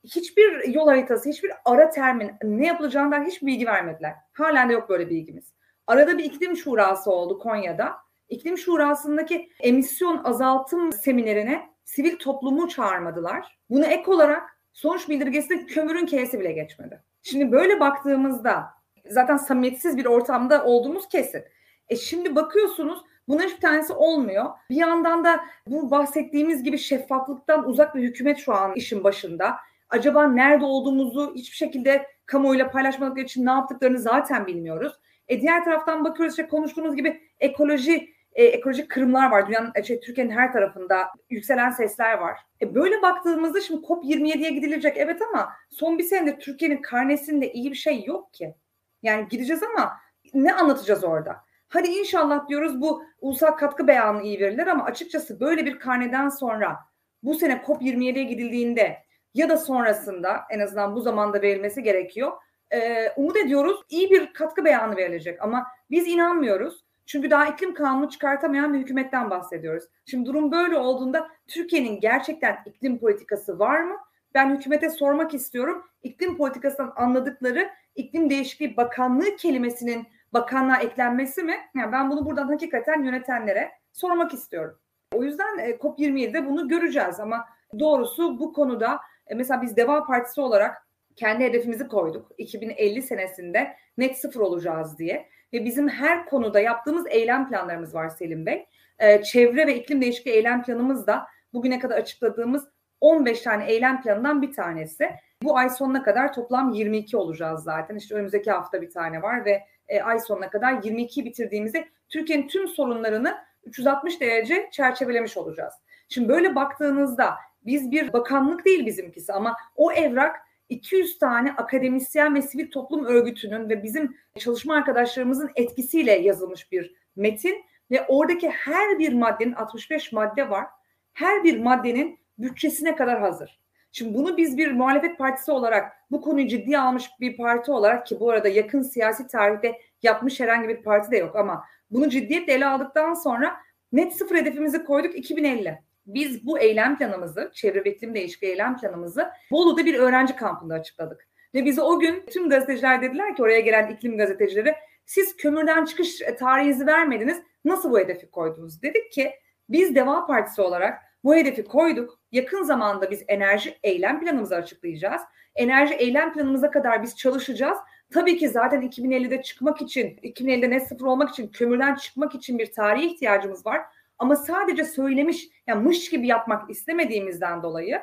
hiçbir yol haritası, hiçbir ara termin ne yapılacağından hiç bilgi vermediler. Halen de yok böyle bilgimiz. Arada bir iklim şurası oldu Konya'da. İklim şurasındaki emisyon azaltım seminerine sivil toplumu çağırmadılar. Bunu ek olarak sonuç bildirgesinde kömürün keyesi bile geçmedi. Şimdi böyle baktığımızda zaten samimiyetsiz bir ortamda olduğumuz kesin. E şimdi bakıyorsunuz bunların hiçbir tanesi olmuyor. Bir yandan da bu bahsettiğimiz gibi şeffaflıktan uzak bir hükümet şu an işin başında. Acaba nerede olduğumuzu hiçbir şekilde kamuoyuyla paylaşmadıkları için ne yaptıklarını zaten bilmiyoruz. E diğer taraftan bakıyoruz işte konuştuğumuz gibi ekoloji e, ekolojik kırımlar var. Dünyanın, e, şey, Türkiye'nin her tarafında yükselen sesler var. E, böyle baktığımızda şimdi COP27'ye gidilecek evet ama son bir senede Türkiye'nin karnesinde iyi bir şey yok ki. Yani gideceğiz ama ne anlatacağız orada? Hadi inşallah diyoruz bu ulusal katkı beyanı iyi verilir ama açıkçası böyle bir karneden sonra bu sene COP27'ye gidildiğinde ya da sonrasında en azından bu zamanda verilmesi gerekiyor. Ee, umut ediyoruz iyi bir katkı beyanı verilecek ama biz inanmıyoruz. Çünkü daha iklim kanunu çıkartamayan bir hükümetten bahsediyoruz. Şimdi durum böyle olduğunda Türkiye'nin gerçekten iklim politikası var mı? Ben hükümete sormak istiyorum. İklim politikasından anladıkları iklim değişikliği bakanlığı kelimesinin bakanlığa eklenmesi mi? Yani ben bunu buradan hakikaten yönetenlere sormak istiyorum. O yüzden e, COP27'de bunu göreceğiz ama doğrusu bu konuda e, mesela biz Deva Partisi olarak kendi hedefimizi koyduk. 2050 senesinde net sıfır olacağız diye. Ve bizim her konuda yaptığımız eylem planlarımız var Selim Bey. E, çevre ve iklim değişikliği eylem planımız da bugüne kadar açıkladığımız 15 tane eylem planından bir tanesi. Bu ay sonuna kadar toplam 22 olacağız zaten. İşte önümüzdeki hafta bir tane var ve e, ay sonuna kadar 22 bitirdiğimizde Türkiye'nin tüm sorunlarını 360 derece çerçevelemiş olacağız. Şimdi böyle baktığınızda biz bir bakanlık değil bizimkisi ama o evrak 200 tane akademisyen ve sivil toplum örgütünün ve bizim çalışma arkadaşlarımızın etkisiyle yazılmış bir metin ve oradaki her bir maddenin 65 madde var. Her bir maddenin bütçesine kadar hazır. Şimdi bunu biz bir muhalefet partisi olarak bu konuyu ciddiye almış bir parti olarak ki bu arada yakın siyasi tarihte yapmış herhangi bir parti de yok ama bunu ciddiyetle ele aldıktan sonra net sıfır hedefimizi koyduk 2050. Biz bu eylem planımızı, çevre ve iklim değişikliği eylem planımızı Bolu'da bir öğrenci kampında açıkladık. Ve bize o gün tüm gazeteciler dediler ki oraya gelen iklim gazetecileri siz kömürden çıkış tarihinizi vermediniz nasıl bu hedefi koydunuz? Dedik ki Biz Deva Partisi olarak bu hedefi koyduk. Yakın zamanda biz enerji eylem planımızı açıklayacağız. Enerji eylem planımıza kadar biz çalışacağız. Tabii ki zaten 2050'de çıkmak için, 2050'de net sıfır olmak için, kömürden çıkmak için bir tarihe ihtiyacımız var. Ama sadece söylemiş, yani mış gibi yapmak istemediğimizden dolayı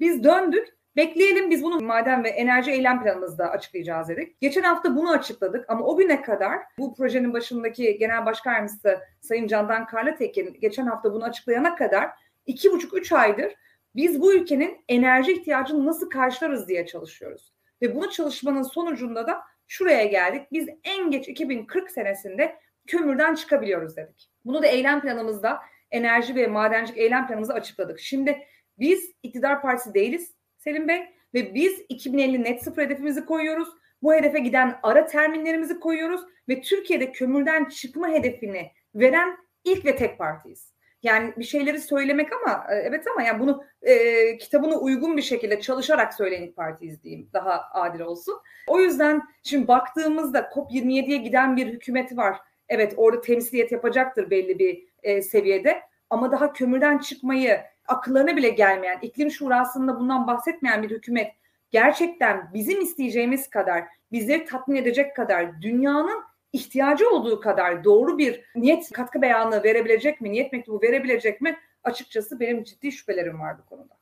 biz döndük. Bekleyelim biz bunu maden ve enerji eylem planımızda açıklayacağız dedik. Geçen hafta bunu açıkladık ama o güne kadar bu projenin başındaki Genel Başkan Yardımcısı Sayın Candan Karlatekin geçen hafta bunu açıklayana kadar iki buçuk üç aydır biz bu ülkenin enerji ihtiyacını nasıl karşılarız diye çalışıyoruz. Ve bunu çalışmanın sonucunda da şuraya geldik. Biz en geç 2040 senesinde kömürden çıkabiliyoruz dedik. Bunu da eylem planımızda enerji ve madencilik eylem planımızda açıkladık. Şimdi biz iktidar partisi değiliz Selim Bey ve biz 2050 net sıfır hedefimizi koyuyoruz. Bu hedefe giden ara terminlerimizi koyuyoruz ve Türkiye'de kömürden çıkma hedefini veren ilk ve tek partiyiz. Yani bir şeyleri söylemek ama e, evet ama yani bunu e, kitabına uygun bir şekilde çalışarak söyleyen ilk partiyiz diyeyim. Daha adil olsun. O yüzden şimdi baktığımızda COP27'ye giden bir hükümeti var. Evet orada temsiliyet yapacaktır belli bir e, seviyede. Ama daha kömürden çıkmayı akıllarına bile gelmeyen, iklim şurasında bundan bahsetmeyen bir hükümet gerçekten bizim isteyeceğimiz kadar, bizleri tatmin edecek kadar dünyanın ihtiyacı olduğu kadar doğru bir niyet katkı beyanı verebilecek mi, niyet mektubu verebilecek mi? Açıkçası benim ciddi şüphelerim var bu konuda.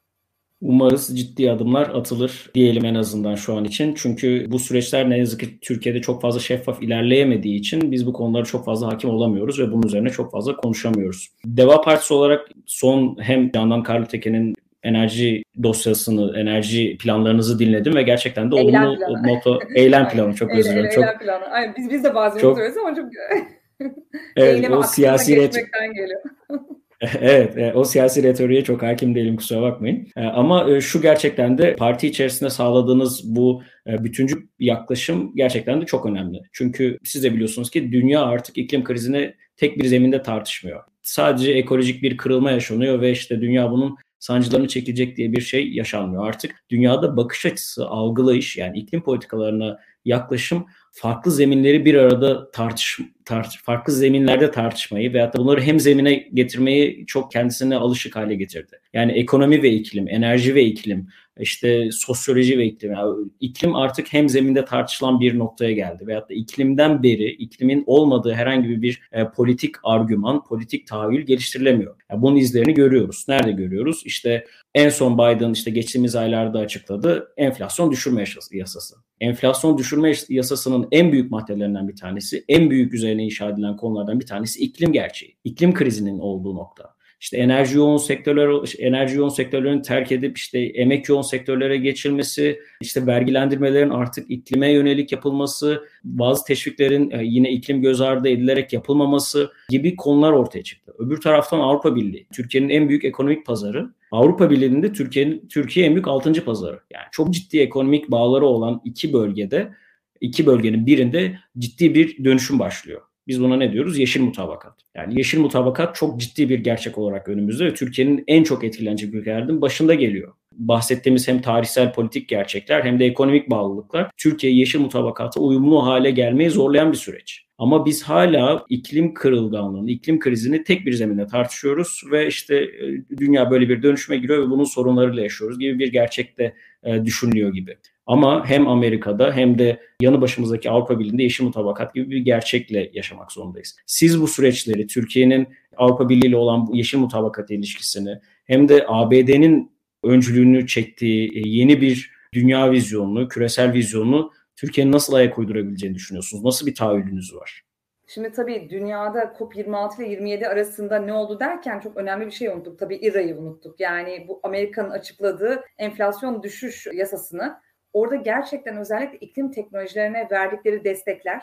Umarız ciddi adımlar atılır diyelim en azından şu an için. Çünkü bu süreçler ne yazık ki Türkiye'de çok fazla şeffaf ilerleyemediği için biz bu konulara çok fazla hakim olamıyoruz ve bunun üzerine çok fazla konuşamıyoruz. Deva Partisi olarak son hem Candan Karlıtekin'in enerji dosyasını, enerji planlarınızı dinledim ve gerçekten de olumlu moto eylem planı çok özür dilerim. Çok, eylem planı. Aynen, biz biz de bazen çok, ama çok evet, o siyasi geliyor. evet, e, o siyasi retoriğe çok hakim değilim kusura bakmayın. E, ama e, şu gerçekten de parti içerisinde sağladığınız bu bütüncü yaklaşım gerçekten de çok önemli. Çünkü siz de biliyorsunuz ki dünya artık iklim krizini tek bir zeminde tartışmıyor. Sadece ekolojik bir kırılma yaşanıyor ve işte dünya bunun sancılarını çekilecek diye bir şey yaşanmıyor. Artık dünyada bakış açısı, algılayış yani iklim politikalarına yaklaşım farklı zeminleri bir arada tartış, tartış farklı zeminlerde tartışmayı veyahut da bunları hem zemine getirmeyi çok kendisine alışık hale getirdi. Yani ekonomi ve iklim, enerji ve iklim, işte sosyoloji ve iklim. Yani iklim artık hem zeminde tartışılan bir noktaya geldi. Veyahut da iklimden beri iklimin olmadığı herhangi bir e, politik argüman, politik tahayyül geliştirilemiyor. Yani bunun izlerini görüyoruz. Nerede görüyoruz? İşte en son Biden işte geçtiğimiz aylarda açıkladı enflasyon düşürme yasası. Enflasyon düşürme yasasının en büyük maddelerinden bir tanesi, en büyük üzerine inşa edilen konulardan bir tanesi iklim gerçeği. İklim krizinin olduğu nokta işte enerji yoğun sektörler enerji yoğun sektörlerin terk edip işte emek yoğun sektörlere geçilmesi, işte vergilendirmelerin artık iklime yönelik yapılması, bazı teşviklerin e, yine iklim göz ardı edilerek yapılmaması gibi konular ortaya çıktı. Öbür taraftan Avrupa Birliği, Türkiye'nin en büyük ekonomik pazarı. Avrupa Birliği'nde Türkiye'nin Türkiye en büyük altıncı pazarı. Yani çok ciddi ekonomik bağları olan iki bölgede, iki bölgenin birinde ciddi bir dönüşüm başlıyor. Biz buna ne diyoruz? Yeşil mutabakat. Yani yeşil mutabakat çok ciddi bir gerçek olarak önümüzde ve Türkiye'nin en çok etkilenecek ülkelerden başında geliyor. Bahsettiğimiz hem tarihsel politik gerçekler hem de ekonomik bağlılıklar Türkiye yeşil mutabakata uyumlu hale gelmeyi zorlayan bir süreç. Ama biz hala iklim kırılganlığını, iklim krizini tek bir zeminde tartışıyoruz ve işte e, dünya böyle bir dönüşüme giriyor ve bunun sorunlarıyla yaşıyoruz gibi bir gerçekte e, düşünülüyor gibi. Ama hem Amerika'da hem de yanı başımızdaki Avrupa Birliği'nde yeşil mutabakat gibi bir gerçekle yaşamak zorundayız. Siz bu süreçleri Türkiye'nin Avrupa Birliği ile olan bu yeşil mutabakat ilişkisini hem de ABD'nin öncülüğünü çektiği e, yeni bir dünya vizyonunu, küresel vizyonunu Türkiye'nin nasıl ayak uydurabileceğini düşünüyorsunuz? Nasıl bir taahhüdünüz var? Şimdi tabii dünyada COP26 ile 27 arasında ne oldu derken çok önemli bir şey unuttuk. Tabii İRA'yı unuttuk. Yani bu Amerika'nın açıkladığı enflasyon düşüş yasasını orada gerçekten özellikle iklim teknolojilerine verdikleri destekler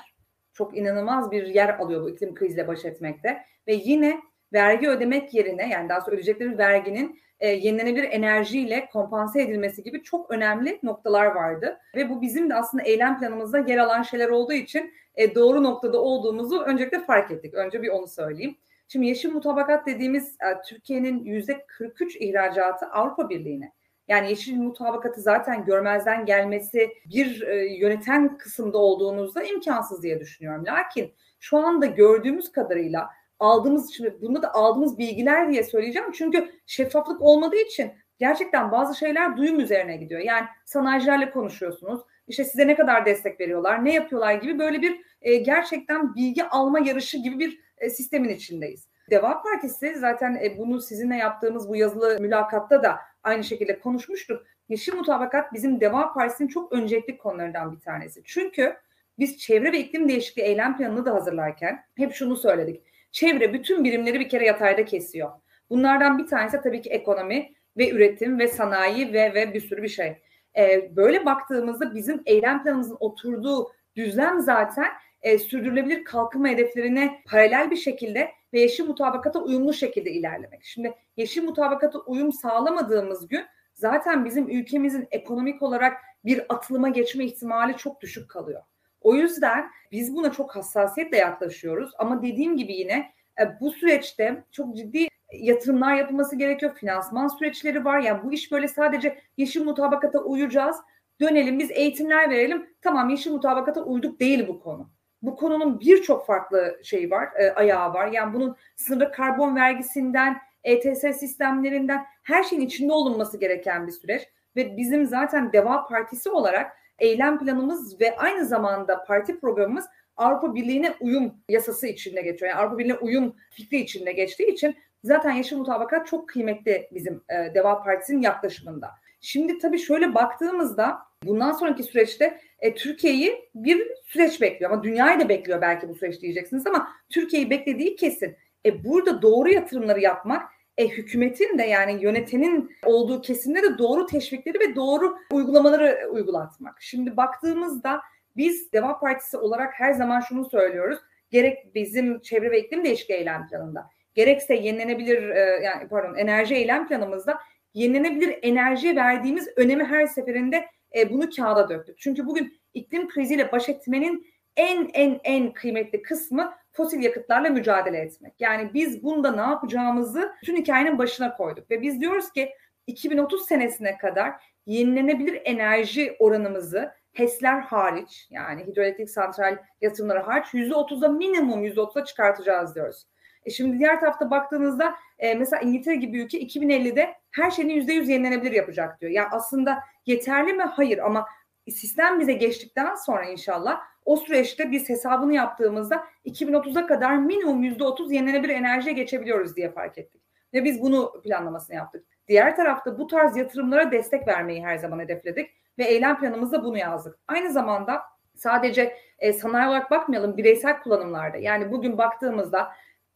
çok inanılmaz bir yer alıyor bu iklim krizle baş etmekte. Ve yine vergi ödemek yerine yani daha sonra ödeyecekleri verginin e, yenilenebilir enerjiyle kompanse edilmesi gibi çok önemli noktalar vardı. Ve bu bizim de aslında eylem planımızda yer alan şeyler olduğu için e, doğru noktada olduğumuzu öncelikle fark ettik. Önce bir onu söyleyeyim. Şimdi yeşil mutabakat dediğimiz e, Türkiye'nin yüzde 43 ihracatı Avrupa Birliği'ne. Yani yeşil mutabakatı zaten görmezden gelmesi bir e, yöneten kısımda olduğunuzda imkansız diye düşünüyorum. Lakin şu anda gördüğümüz kadarıyla aldığımız şimdi bunda da aldığımız bilgiler diye söyleyeceğim. Çünkü şeffaflık olmadığı için gerçekten bazı şeyler duyum üzerine gidiyor. Yani sanayicilerle konuşuyorsunuz. İşte size ne kadar destek veriyorlar, ne yapıyorlar gibi böyle bir e, gerçekten bilgi alma yarışı gibi bir e, sistemin içindeyiz. Deva Partisi zaten e, bunu sizinle yaptığımız bu yazılı mülakatta da aynı şekilde konuşmuştuk. Yeşil Mutabakat bizim Deva Partisi'nin çok öncelikli konularından bir tanesi. Çünkü biz çevre ve iklim değişikliği eylem planını da hazırlarken hep şunu söyledik. Çevre bütün birimleri bir kere yatayda kesiyor. Bunlardan bir tanesi tabii ki ekonomi ve üretim ve sanayi ve ve bir sürü bir şey. Ee, böyle baktığımızda bizim eylem planımızın oturduğu düzlem zaten e, sürdürülebilir kalkınma hedeflerine paralel bir şekilde ve yeşil mutabakata uyumlu şekilde ilerlemek. Şimdi yeşil mutabakata uyum sağlamadığımız gün zaten bizim ülkemizin ekonomik olarak bir atılıma geçme ihtimali çok düşük kalıyor. O yüzden biz buna çok hassasiyetle yaklaşıyoruz ama dediğim gibi yine e, bu süreçte çok ciddi yatırımlar yapılması gerekiyor. Finansman süreçleri var. Yani bu iş böyle sadece yeşil mutabakata uyacağız. Dönelim biz eğitimler verelim. Tamam yeşil mutabakata uyduk değil bu konu. Bu konunun birçok farklı şeyi var, e, ayağı var. Yani bunun sınırlı karbon vergisinden, ETS sistemlerinden her şeyin içinde olunması gereken bir süreç. Ve bizim zaten Deva Partisi olarak eylem planımız ve aynı zamanda parti programımız Avrupa Birliği'ne uyum yasası içinde geçiyor. Yani Avrupa Birliği'ne uyum fikri içinde geçtiği için zaten Yeşil Mutabakat çok kıymetli bizim e, Deva Partisi'nin yaklaşımında. Şimdi tabii şöyle baktığımızda bundan sonraki süreçte e, Türkiye'yi bir süreç bekliyor ama dünyayı da bekliyor belki bu süreç diyeceksiniz ama Türkiye'yi beklediği kesin. E, burada doğru yatırımları yapmak e, hükümetin de yani yönetenin olduğu kesimde de doğru teşvikleri ve doğru uygulamaları uygulatmak. Şimdi baktığımızda biz Deva Partisi olarak her zaman şunu söylüyoruz. Gerek bizim çevre ve iklim değişikliği eylem planında, gerekse yenilenebilir e, yani pardon enerji eylem planımızda yenilenebilir enerjiye verdiğimiz önemi her seferinde e, bunu kağıda döktük. Çünkü bugün iklim kriziyle baş etmenin en en en kıymetli kısmı fosil yakıtlarla mücadele etmek. Yani biz bunda ne yapacağımızı bütün hikayenin başına koyduk ve biz diyoruz ki 2030 senesine kadar yenilenebilir enerji oranımızı HES'ler hariç yani hidroelektrik santral yatırımları hariç %30'a minimum %30'a çıkartacağız diyoruz. E şimdi diğer tarafta baktığınızda e, mesela İngiltere gibi ülke 2050'de her şeyini %100 yenilenebilir yapacak diyor. Yani aslında yeterli mi? Hayır ama sistem bize geçtikten sonra inşallah o süreçte biz hesabını yaptığımızda 2030'a kadar minimum %30 yenilenebilir enerjiye geçebiliyoruz diye fark ettik. Ve biz bunu planlamasını yaptık. Diğer tarafta bu tarz yatırımlara destek vermeyi her zaman hedefledik ve eylem planımızda bunu yazdık. Aynı zamanda sadece e, sanayi olarak bakmayalım bireysel kullanımlarda. Yani bugün baktığımızda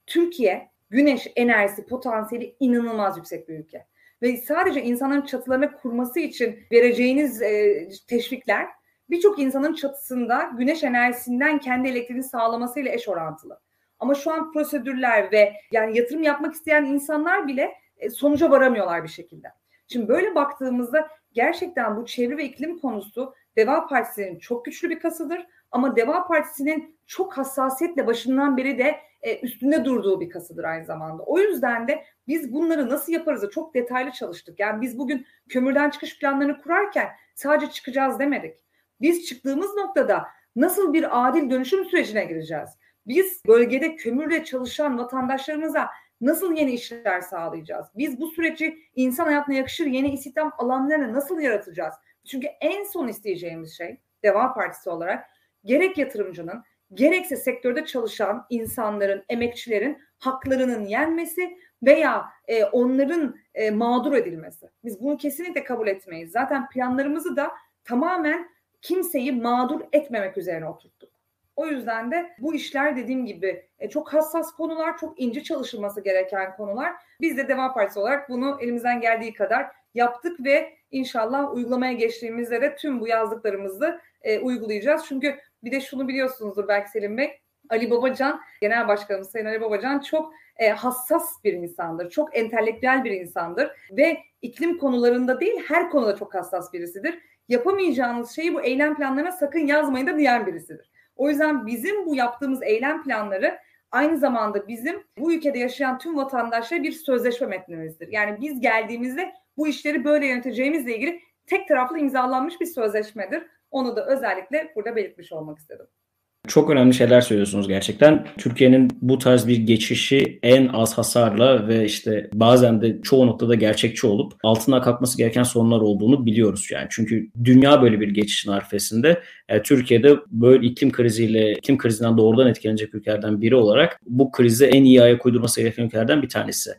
Türkiye güneş enerjisi potansiyeli inanılmaz yüksek bir ülke. Ve sadece insanların çatılarını kurması için vereceğiniz e, teşvikler birçok insanın çatısında güneş enerjisinden kendi elektriğini sağlamasıyla eş orantılı. Ama şu an prosedürler ve yani yatırım yapmak isteyen insanlar bile e, sonuca varamıyorlar bir şekilde. Şimdi böyle baktığımızda gerçekten bu çevre ve iklim konusu Deva Partisi'nin çok güçlü bir kasıdır. Ama Deva Partisi'nin çok hassasiyetle başından beri de e, üstünde durduğu bir kasıdır aynı zamanda. O yüzden de biz bunları nasıl yaparız çok detaylı çalıştık. Yani biz bugün kömürden çıkış planlarını kurarken sadece çıkacağız demedik. Biz çıktığımız noktada nasıl bir adil dönüşüm sürecine gireceğiz? Biz bölgede kömürle çalışan vatandaşlarımıza nasıl yeni işler sağlayacağız? Biz bu süreci insan hayatına yakışır yeni istihdam alanlarını nasıl yaratacağız? Çünkü en son isteyeceğimiz şey Deva Partisi olarak gerek yatırımcının gerekse sektörde çalışan insanların, emekçilerin haklarının yenmesi veya e, onların e, mağdur edilmesi. Biz bunu kesinlikle kabul etmeyiz. Zaten planlarımızı da tamamen kimseyi mağdur etmemek üzerine oturttuk. O yüzden de bu işler dediğim gibi e, çok hassas konular, çok ince çalışılması gereken konular. Biz de Deva Partisi olarak bunu elimizden geldiği kadar yaptık ve inşallah uygulamaya geçtiğimizde de tüm bu yazdıklarımızı e, uygulayacağız. Çünkü bir de şunu biliyorsunuzdur belki Selim Bey, Ali Babacan, Genel Başkanımız Sayın Ali Babacan çok e, hassas bir insandır. Çok entelektüel bir insandır ve iklim konularında değil her konuda çok hassas birisidir. Yapamayacağınız şeyi bu eylem planlarına sakın yazmayın da diyen birisidir. O yüzden bizim bu yaptığımız eylem planları aynı zamanda bizim bu ülkede yaşayan tüm vatandaşlara bir sözleşme metnimizdir. Yani biz geldiğimizde bu işleri böyle yöneteceğimizle ilgili tek taraflı imzalanmış bir sözleşmedir. Onu da özellikle burada belirtmiş olmak istedim. Çok önemli şeyler söylüyorsunuz gerçekten. Türkiye'nin bu tarz bir geçişi en az hasarla ve işte bazen de çoğu noktada gerçekçi olup altına kalkması gereken sorunlar olduğunu biliyoruz yani. Çünkü dünya böyle bir geçişin arifesinde. Yani Türkiye'de böyle iklim kriziyle, iklim krizinden doğrudan etkilenecek ülkelerden biri olarak bu krize en iyi ayak uydurması gereken ülkelerden bir tanesi.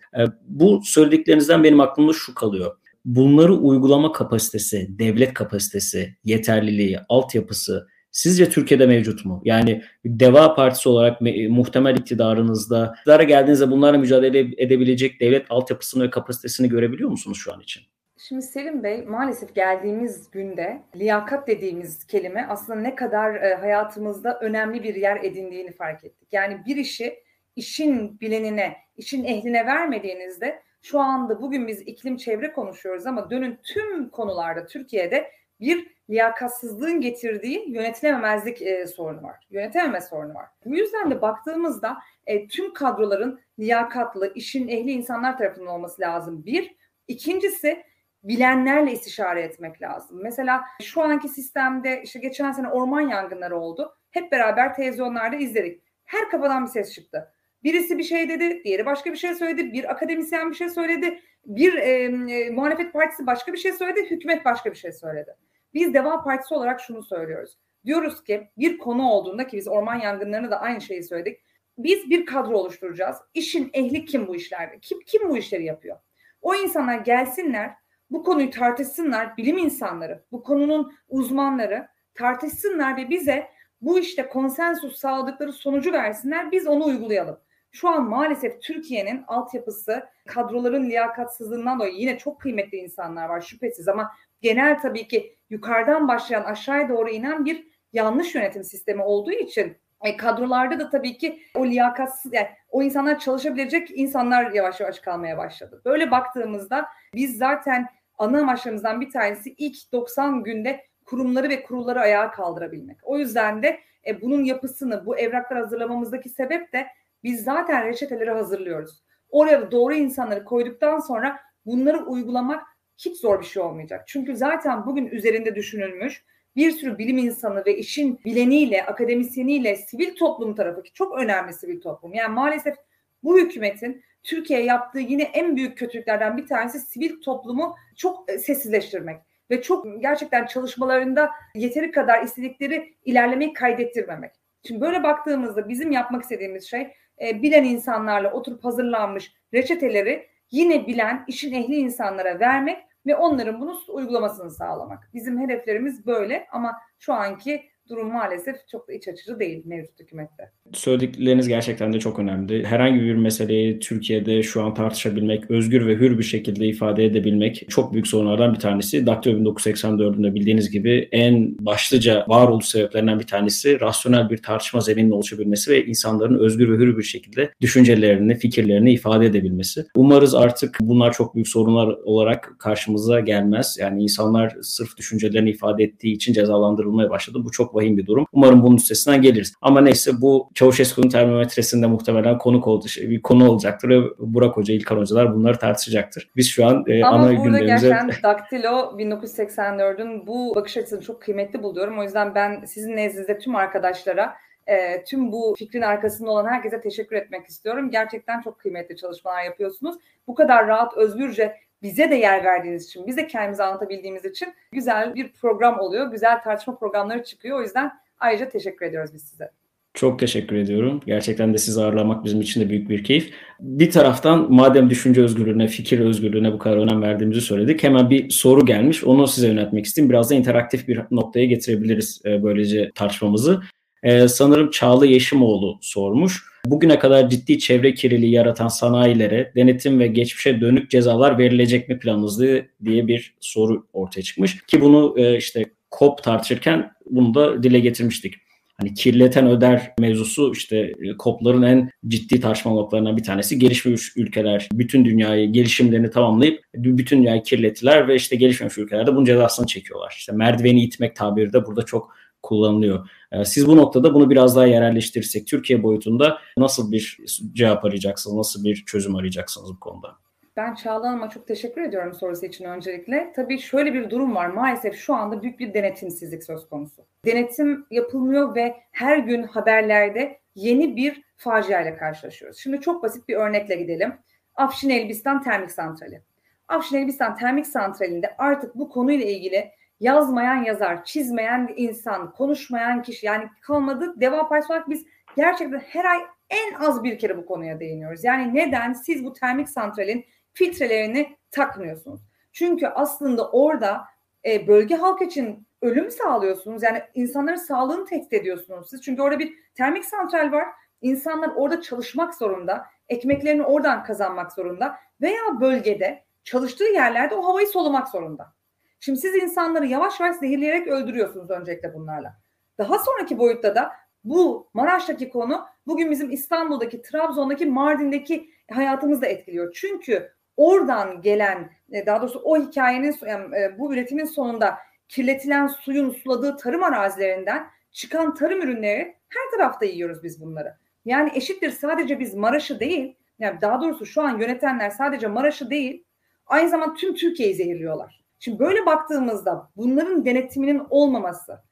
Bu söylediklerinizden benim aklımda şu kalıyor bunları uygulama kapasitesi, devlet kapasitesi, yeterliliği, altyapısı sizce Türkiye'de mevcut mu? Yani Deva Partisi olarak muhtemel iktidarınızda, iktidara geldiğinizde bunlarla mücadele edebilecek devlet altyapısını ve kapasitesini görebiliyor musunuz şu an için? Şimdi Selim Bey maalesef geldiğimiz günde liyakat dediğimiz kelime aslında ne kadar e, hayatımızda önemli bir yer edindiğini fark ettik. Yani bir işi işin bilenine, işin ehline vermediğinizde şu anda bugün biz iklim çevre konuşuyoruz ama dönün tüm konularda Türkiye'de bir liyakatsızlığın getirdiği yönetilememezlik e, sorunu var. Yönetememe sorunu var. Bu yüzden de baktığımızda e, tüm kadroların liyakatlı, işin ehli insanlar tarafından olması lazım. Bir. İkincisi bilenlerle istişare etmek lazım. Mesela şu anki sistemde işte geçen sene orman yangınları oldu. Hep beraber televizyonlarda izledik. Her kafadan bir ses çıktı. Birisi bir şey dedi, diğeri başka bir şey söyledi, bir akademisyen bir şey söyledi, bir e, e, muhalefet partisi başka bir şey söyledi, hükümet başka bir şey söyledi. Biz Deva Partisi olarak şunu söylüyoruz. Diyoruz ki bir konu olduğunda ki biz orman yangınlarını da aynı şeyi söyledik. Biz bir kadro oluşturacağız. İşin ehli kim bu işlerde? Kim, kim bu işleri yapıyor? O insanlar gelsinler, bu konuyu tartışsınlar, bilim insanları, bu konunun uzmanları tartışsınlar ve bize bu işte konsensus sağladıkları sonucu versinler, biz onu uygulayalım. Şu an maalesef Türkiye'nin altyapısı kadroların liyakatsızlığından dolayı yine çok kıymetli insanlar var şüphesiz ama genel tabii ki yukarıdan başlayan aşağıya doğru inen bir yanlış yönetim sistemi olduğu için e, kadrolarda da tabii ki o liyakatsız yani o insanlar çalışabilecek insanlar yavaş yavaş kalmaya başladı. Böyle baktığımızda biz zaten ana amaçlarımızdan bir tanesi ilk 90 günde kurumları ve kurulları ayağa kaldırabilmek. O yüzden de e, bunun yapısını, bu evraklar hazırlamamızdaki sebep de biz zaten reçeteleri hazırlıyoruz. Oraya doğru insanları koyduktan sonra bunları uygulamak hiç zor bir şey olmayacak. Çünkü zaten bugün üzerinde düşünülmüş bir sürü bilim insanı ve işin bileniyle, akademisyeniyle sivil toplum tarafı ki çok önemli sivil toplum. Yani maalesef bu hükümetin Türkiye yaptığı yine en büyük kötülüklerden bir tanesi sivil toplumu çok e, sessizleştirmek ve çok gerçekten çalışmalarında yeteri kadar istedikleri ilerlemeyi kaydettirmemek. Şimdi böyle baktığımızda bizim yapmak istediğimiz şey e, bilen insanlarla oturup hazırlanmış reçeteleri yine bilen işin ehli insanlara vermek ve onların bunu uygulamasını sağlamak. Bizim hedeflerimiz böyle ama şu anki durum maalesef çok da iç açıcı değil mevcut hükümette. Söyledikleriniz gerçekten de çok önemli. Herhangi bir meseleyi Türkiye'de şu an tartışabilmek, özgür ve hür bir şekilde ifade edebilmek çok büyük sorunlardan bir tanesi. Daktilo 1984'ünde bildiğiniz gibi en başlıca varoluş sebeplerinden bir tanesi rasyonel bir tartışma zemininin oluşabilmesi ve insanların özgür ve hür bir şekilde düşüncelerini, fikirlerini ifade edebilmesi. Umarız artık bunlar çok büyük sorunlar olarak karşımıza gelmez. Yani insanlar sırf düşüncelerini ifade ettiği için cezalandırılmaya başladı. Bu çok vahim bir durum. Umarım bunun üstesinden geliriz. Ama neyse bu Çavuşescu'nun termometresinde muhtemelen konuk oldu, şey, bir konu olacaktır ve Burak Hoca, İlkan Hocalar bunları tartışacaktır. Biz şu an e, Ama ana burada gerçekten Daktilo 1984'ün bu bakış açısını çok kıymetli buluyorum. O yüzden ben sizin nezdinizde tüm arkadaşlara e, tüm bu fikrin arkasında olan herkese teşekkür etmek istiyorum. Gerçekten çok kıymetli çalışmalar yapıyorsunuz. Bu kadar rahat, özgürce bize de yer verdiğiniz için, bize kendimizi anlatabildiğimiz için güzel bir program oluyor. Güzel tartışma programları çıkıyor. O yüzden ayrıca teşekkür ediyoruz biz size. Çok teşekkür ediyorum. Gerçekten de sizi ağırlamak bizim için de büyük bir keyif. Bir taraftan madem düşünce özgürlüğüne, fikir özgürlüğüne bu kadar önem verdiğimizi söyledik. Hemen bir soru gelmiş. Onu size yönetmek isteyeyim. Biraz da interaktif bir noktaya getirebiliriz e, böylece tartışmamızı. Ee, sanırım Çağlı Yeşimoğlu sormuş. Bugüne kadar ciddi çevre kirliliği yaratan sanayilere denetim ve geçmişe dönük cezalar verilecek mi planınızda diye bir soru ortaya çıkmış. Ki bunu e, işte COP tartışırken bunu da dile getirmiştik. Hani kirleten öder mevzusu işte e, COP'ların en ciddi tartışma noktalarından bir tanesi. Gelişmiş ülkeler bütün dünyayı gelişimlerini tamamlayıp bütün dünyayı kirlettiler ve işte gelişmemiş ülkelerde bunun cezasını çekiyorlar. İşte merdiveni itmek tabiri de burada çok kullanılıyor. Ee, siz bu noktada bunu biraz daha yerelleştirirsek Türkiye boyutunda nasıl bir cevap arayacaksınız, nasıl bir çözüm arayacaksınız bu konuda? Ben Çağla çok teşekkür ediyorum sorusu için öncelikle. Tabii şöyle bir durum var. Maalesef şu anda büyük bir denetimsizlik söz konusu. denetim yapılmıyor ve her gün haberlerde yeni bir faciayla karşılaşıyoruz. Şimdi çok basit bir örnekle gidelim. Afşin Elbistan Termik Santrali. Afşin Elbistan Termik Santrali'nde artık bu konuyla ilgili yazmayan yazar, çizmeyen insan, konuşmayan kişi yani kalmadı. Deva Partisi olarak biz gerçekten her ay en az bir kere bu konuya değiniyoruz. Yani neden siz bu termik santralin filtrelerini takmıyorsunuz? Çünkü aslında orada e, bölge halk için ölüm sağlıyorsunuz. Yani insanların sağlığını tehdit ediyorsunuz siz. Çünkü orada bir termik santral var. İnsanlar orada çalışmak zorunda. Ekmeklerini oradan kazanmak zorunda. Veya bölgede çalıştığı yerlerde o havayı solumak zorunda. Şimdi siz insanları yavaş yavaş zehirleyerek öldürüyorsunuz öncelikle bunlarla. Daha sonraki boyutta da bu Maraş'taki konu bugün bizim İstanbul'daki, Trabzon'daki, Mardin'deki hayatımızı da etkiliyor. Çünkü oradan gelen, e, daha doğrusu o hikayenin, e, bu üretimin sonunda kirletilen suyun suladığı tarım arazilerinden çıkan tarım ürünleri her tarafta yiyoruz biz bunları. Yani eşittir sadece biz Maraş'ı değil, yani daha doğrusu şu an yönetenler sadece Maraş'ı değil, aynı zamanda tüm Türkiye'yi zehirliyorlar. Şimdi böyle baktığımızda bunların denetiminin olmaması,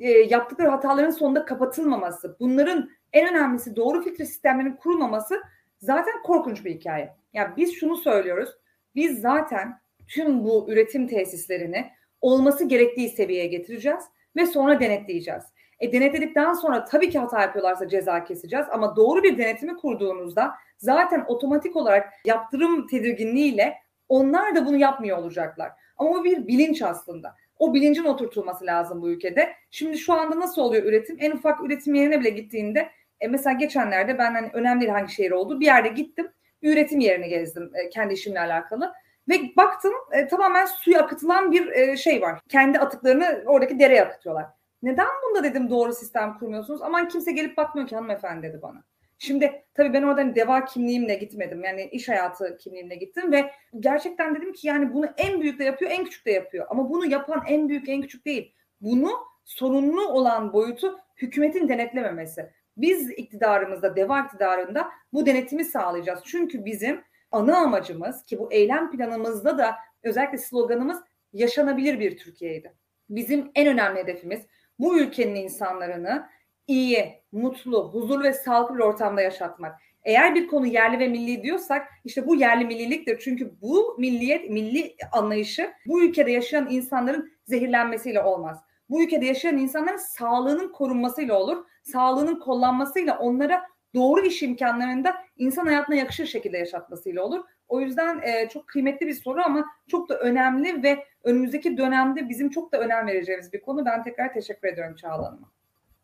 e, yaptıkları hataların sonunda kapatılmaması, bunların en önemlisi doğru filtre sistemlerinin kurulmaması zaten korkunç bir hikaye. Yani biz şunu söylüyoruz. Biz zaten tüm bu üretim tesislerini olması gerektiği seviyeye getireceğiz ve sonra denetleyeceğiz. E denetledikten sonra tabii ki hata yapıyorlarsa ceza keseceğiz ama doğru bir denetimi kurduğunuzda zaten otomatik olarak yaptırım tedirginliğiyle onlar da bunu yapmıyor olacaklar. Ama bu bir bilinç aslında. O bilincin oturtulması lazım bu ülkede. Şimdi şu anda nasıl oluyor üretim? En ufak üretim yerine bile gittiğinde e mesela geçenlerde ben hani önemli değil hangi şehir oldu. Bir yerde gittim. Üretim yerini gezdim e, kendi işimle alakalı. Ve baktım e, tamamen suya akıtılan bir e, şey var. Kendi atıklarını oradaki dereye akıtıyorlar. Neden bunda dedim doğru sistem kurmuyorsunuz? Aman kimse gelip bakmıyor ki hanımefendi dedi bana. Şimdi tabii ben oradan deva kimliğimle gitmedim. Yani iş hayatı kimliğimle gittim ve gerçekten dedim ki yani bunu en büyük de yapıyor, en küçük de yapıyor. Ama bunu yapan en büyük, en küçük değil. Bunu sorunlu olan boyutu hükümetin denetlememesi. Biz iktidarımızda, deva iktidarında bu denetimi sağlayacağız. Çünkü bizim ana amacımız ki bu eylem planımızda da özellikle sloganımız yaşanabilir bir Türkiye'ydi. Bizim en önemli hedefimiz bu ülkenin insanlarını iyi, mutlu, huzurlu ve sağlıklı bir ortamda yaşatmak. Eğer bir konu yerli ve milli diyorsak işte bu yerli milliliktir. Çünkü bu milliyet, milli anlayışı bu ülkede yaşayan insanların zehirlenmesiyle olmaz. Bu ülkede yaşayan insanların sağlığının korunmasıyla olur. Sağlığının kollanmasıyla onlara doğru iş imkanlarında insan hayatına yakışır şekilde yaşatmasıyla olur. O yüzden e, çok kıymetli bir soru ama çok da önemli ve önümüzdeki dönemde bizim çok da önem vereceğimiz bir konu. Ben tekrar teşekkür ediyorum Çağla Hanım'a.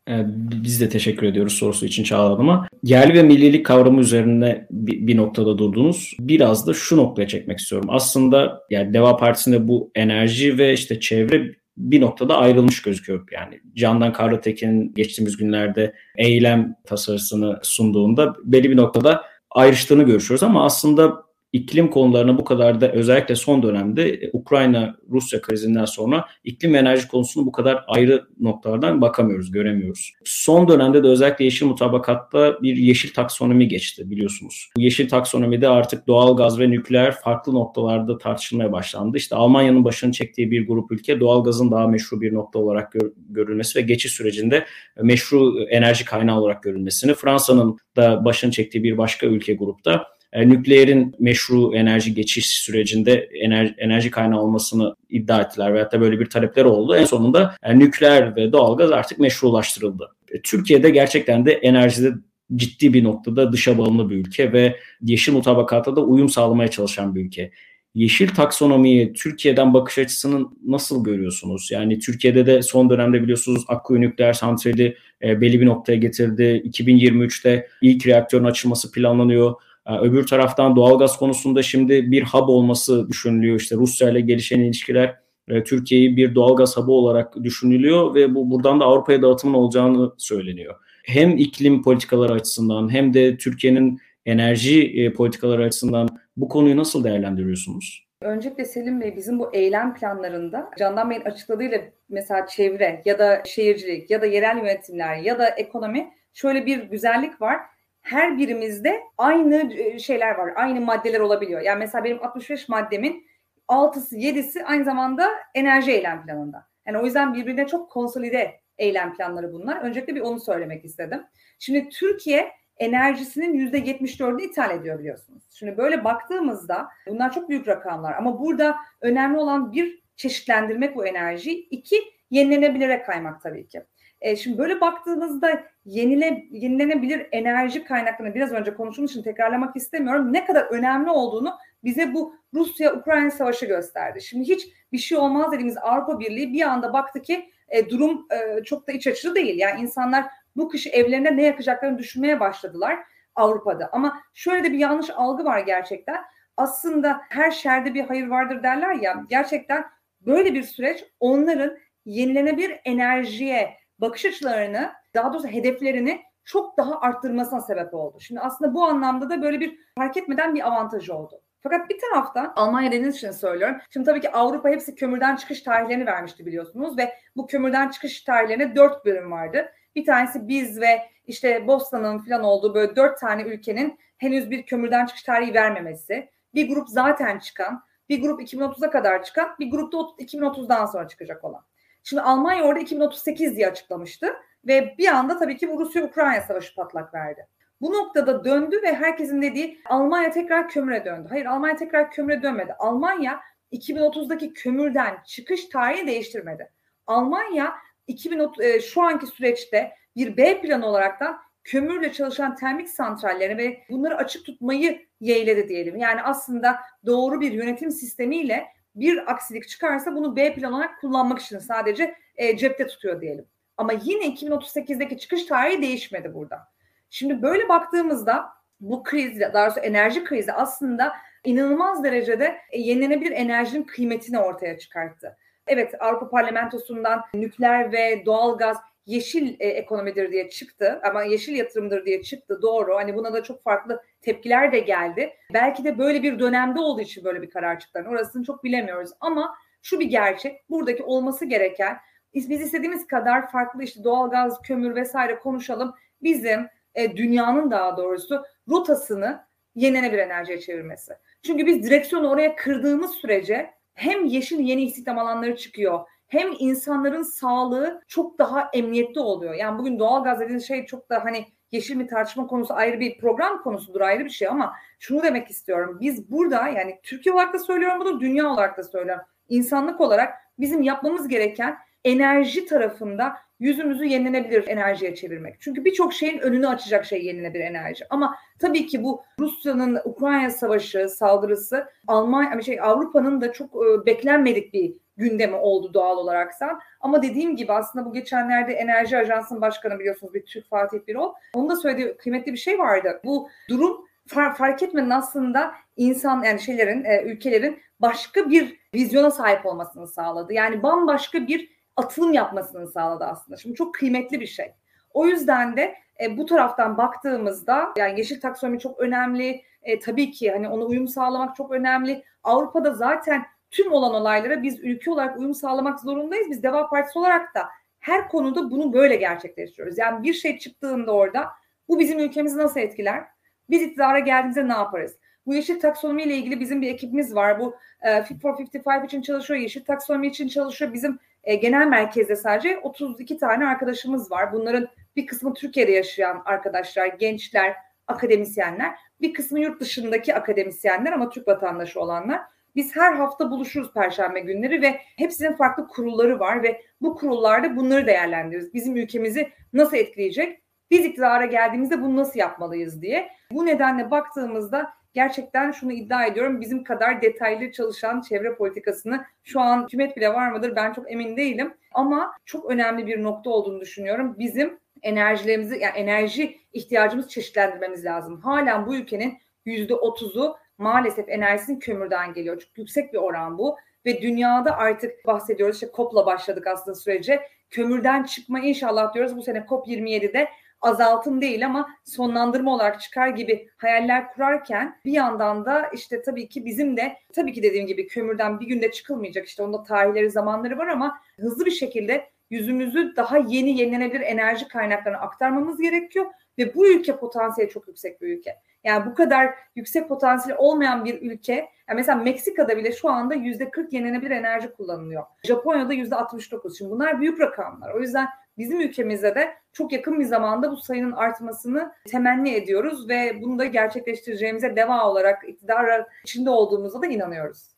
Ee, biz de teşekkür ediyoruz sorusu için Çağla. Yerli ve millilik kavramı üzerine bir, noktada durdunuz. Biraz da şu noktaya çekmek istiyorum. Aslında yani Deva Partisi'nde bu enerji ve işte çevre bir noktada ayrılmış gözüküyor. Yani Candan Karlıtekin'in geçtiğimiz günlerde eylem tasarısını sunduğunda belli bir noktada ayrıştığını görüşüyoruz ama aslında iklim konularına bu kadar da özellikle son dönemde e, Ukrayna-Rusya krizinden sonra iklim ve enerji konusunu bu kadar ayrı noktalardan bakamıyoruz, göremiyoruz. Son dönemde de özellikle yeşil mutabakatta bir yeşil taksonomi geçti biliyorsunuz. Bu yeşil taksonomide artık doğal gaz ve nükleer farklı noktalarda tartışılmaya başlandı. İşte Almanya'nın başını çektiği bir grup ülke doğal gazın daha meşru bir nokta olarak gör, görülmesi ve geçiş sürecinde meşru enerji kaynağı olarak görülmesini, Fransa'nın da başını çektiği bir başka ülke grupta e, nükleerin meşru enerji geçiş sürecinde enerji, enerji kaynağı olmasını iddia ettiler veyahut da böyle bir talepler oldu. En sonunda e, nükleer ve doğalgaz artık meşrulaştırıldı. E, Türkiye'de gerçekten de enerjide ciddi bir noktada dışa bağımlı bir ülke ve yeşil mutabakata da uyum sağlamaya çalışan bir ülke. Yeşil taksonomiyi Türkiye'den bakış açısını nasıl görüyorsunuz? Yani Türkiye'de de son dönemde biliyorsunuz Akkuyu Nükleer Santrali e, belli bir noktaya getirdi. 2023'te ilk reaktörün açılması planlanıyor. Ee, öbür taraftan doğalgaz konusunda şimdi bir hub olması düşünülüyor. İşte Rusya ile gelişen ilişkiler e, Türkiye'yi bir doğalgaz hub'ı olarak düşünülüyor ve bu buradan da Avrupa'ya dağıtımın olacağını söyleniyor. Hem iklim politikaları açısından hem de Türkiye'nin enerji e, politikaları açısından bu konuyu nasıl değerlendiriyorsunuz? Öncelikle Selim Bey bizim bu eylem planlarında Candan Bey'in açıkladığıyla mesela çevre ya da şehircilik ya da yerel yönetimler ya da ekonomi şöyle bir güzellik var her birimizde aynı e, şeyler var. Aynı maddeler olabiliyor. Yani mesela benim 65 maddemin 6'sı 7'si aynı zamanda enerji eylem planında. Yani o yüzden birbirine çok konsolide eylem planları bunlar. Öncelikle bir onu söylemek istedim. Şimdi Türkiye enerjisinin %74'ünü ithal ediyor biliyorsunuz. Şimdi böyle baktığımızda bunlar çok büyük rakamlar ama burada önemli olan bir çeşitlendirmek bu enerjiyi. iki yenilenebilire kaymak tabii ki. E, şimdi böyle baktığımızda yenile, yenilenebilir enerji kaynaklarını biraz önce konuştuğumuz için tekrarlamak istemiyorum. Ne kadar önemli olduğunu bize bu Rusya-Ukrayna savaşı gösterdi. Şimdi hiç bir şey olmaz dediğimiz Avrupa Birliği bir anda baktı ki e, durum e, çok da iç açıcı değil. Yani insanlar bu kış evlerinde ne yakacaklarını düşünmeye başladılar Avrupa'da. Ama şöyle de bir yanlış algı var gerçekten. Aslında her şerde bir hayır vardır derler ya. Gerçekten böyle bir süreç onların yenilenebilir enerjiye bakış açılarını, daha doğrusu hedeflerini çok daha arttırmasına sebep oldu. Şimdi aslında bu anlamda da böyle bir fark etmeden bir avantajı oldu. Fakat bir taraftan Almanya dediğiniz için söylüyorum. Şimdi tabii ki Avrupa hepsi kömürden çıkış tarihlerini vermişti biliyorsunuz ve bu kömürden çıkış tarihlerine dört bölüm vardı. Bir tanesi biz ve işte Bosna'nın falan olduğu böyle dört tane ülkenin henüz bir kömürden çıkış tarihi vermemesi. Bir grup zaten çıkan, bir grup 2030'a kadar çıkan, bir grup da 2030'dan sonra çıkacak olan. Şimdi Almanya orada 2038 diye açıklamıştı ve bir anda tabii ki bu Rusya-Ukrayna savaşı patlak verdi. Bu noktada döndü ve herkesin dediği Almanya tekrar kömüre döndü. Hayır Almanya tekrar kömüre dönmedi. Almanya 2030'daki kömürden çıkış tarihi değiştirmedi. Almanya 2030 e, şu anki süreçte bir B planı olaraktan kömürle çalışan termik santrallerini ve bunları açık tutmayı yeğledi diyelim. Yani aslında doğru bir yönetim sistemiyle bir aksilik çıkarsa bunu B plan olarak kullanmak için sadece e, cepte tutuyor diyelim. Ama yine 2038'deki çıkış tarihi değişmedi burada. Şimdi böyle baktığımızda bu kriz, daha doğrusu enerji krizi aslında inanılmaz derecede e, yenilenebilir enerjinin kıymetini ortaya çıkarttı. Evet Avrupa Parlamentosu'ndan nükleer ve doğal gaz yeşil e, ekonomidir diye çıktı ama yeşil yatırımdır diye çıktı doğru. Hani buna da çok farklı tepkiler de geldi. Belki de böyle bir dönemde olduğu için böyle bir karar çıktı. Yani orasını çok bilemiyoruz ama şu bir gerçek. Buradaki olması gereken biz istediğimiz kadar farklı işte doğalgaz, kömür vesaire konuşalım. Bizim e, dünyanın daha doğrusu rotasını yenilenebilir enerjiye çevirmesi. Çünkü biz direksiyonu oraya kırdığımız sürece hem yeşil yeni istihdam alanları çıkıyor hem insanların sağlığı çok daha emniyetli oluyor. Yani bugün doğalgaz dediğiniz şey çok da hani yeşil mi tartışma konusu ayrı bir program konusudur ayrı bir şey ama şunu demek istiyorum. Biz burada yani Türkiye olarak da söylüyorum bunu dünya olarak da söylüyorum. İnsanlık olarak bizim yapmamız gereken enerji tarafında yüzümüzü yenilenebilir enerjiye çevirmek. Çünkü birçok şeyin önünü açacak şey yenilenebilir enerji. Ama tabii ki bu Rusya'nın Ukrayna savaşı, saldırısı Almanya şey Avrupa'nın da çok e, beklenmedik bir gündemi oldu doğal olarak. Ama dediğim gibi aslında bu geçenlerde Enerji Ajansı'nın başkanı biliyorsunuz bir Türk Fatih Birol. Onun da söylediği kıymetli bir şey vardı. Bu durum far, fark etmeden aslında insan yani şeylerin, e, ülkelerin başka bir vizyona sahip olmasını sağladı. Yani bambaşka bir atılım yapmasını sağladı aslında. Şimdi çok kıymetli bir şey. O yüzden de e, bu taraftan baktığımızda yani yeşil taksonomi çok önemli. E, tabii ki hani ona uyum sağlamak çok önemli. Avrupa'da zaten tüm olan olaylara biz ülke olarak uyum sağlamak zorundayız. Biz Deva Partisi olarak da her konuda bunu böyle gerçekleştiriyoruz. Yani bir şey çıktığında orada bu bizim ülkemizi nasıl etkiler? Biz iktidara geldiğimizde ne yaparız? Bu yeşil taksonomi ile ilgili bizim bir ekibimiz var. Bu e, Fit for 55 için çalışıyor, yeşil taksonomi için çalışıyor. Bizim e, genel merkezde sadece 32 tane arkadaşımız var. Bunların bir kısmı Türkiye'de yaşayan arkadaşlar, gençler, akademisyenler. Bir kısmı yurt dışındaki akademisyenler ama Türk vatandaşı olanlar. Biz her hafta buluşuruz perşembe günleri ve hepsinin farklı kurulları var ve bu kurullarda bunları değerlendiriyoruz. Bizim ülkemizi nasıl etkileyecek? Biz iktidara geldiğimizde bunu nasıl yapmalıyız diye. Bu nedenle baktığımızda gerçekten şunu iddia ediyorum bizim kadar detaylı çalışan çevre politikasını şu an hükümet bile var mıdır ben çok emin değilim. Ama çok önemli bir nokta olduğunu düşünüyorum. Bizim enerjilerimizi yani enerji ihtiyacımızı çeşitlendirmemiz lazım. Halen bu ülkenin yüzde otuzu maalesef enerjisinin kömürden geliyor. Çok yüksek bir oran bu ve dünyada artık bahsediyoruz işte COP'la başladık aslında sürece. Kömürden çıkma inşallah diyoruz bu sene COP27'de azaltım değil ama sonlandırma olarak çıkar gibi hayaller kurarken bir yandan da işte tabii ki bizim de tabii ki dediğim gibi kömürden bir günde çıkılmayacak işte onda tarihleri zamanları var ama hızlı bir şekilde yüzümüzü daha yeni yenilenebilir enerji kaynaklarına aktarmamız gerekiyor ve bu ülke potansiyeli çok yüksek bir ülke. Yani bu kadar yüksek potansiyeli olmayan bir ülke, yani mesela Meksika'da bile şu anda yüzde 40 yenilenebilir enerji kullanılıyor. Japonya'da yüzde 69. Şimdi bunlar büyük rakamlar. O yüzden bizim ülkemizde de çok yakın bir zamanda bu sayının artmasını temenni ediyoruz ve bunu da gerçekleştireceğimize deva olarak iktidar içinde olduğumuza da inanıyoruz.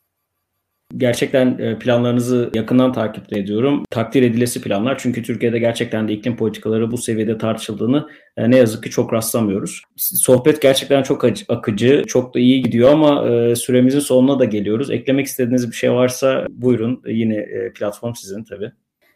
Gerçekten e, planlarınızı yakından takip ediyorum. Takdir edilesi planlar çünkü Türkiye'de gerçekten de iklim politikaları bu seviyede tartışıldığını e, ne yazık ki çok rastlamıyoruz. Sohbet gerçekten çok akıcı, çok da iyi gidiyor ama e, süremizin sonuna da geliyoruz. Eklemek istediğiniz bir şey varsa buyurun. Yine platform sizin tabii.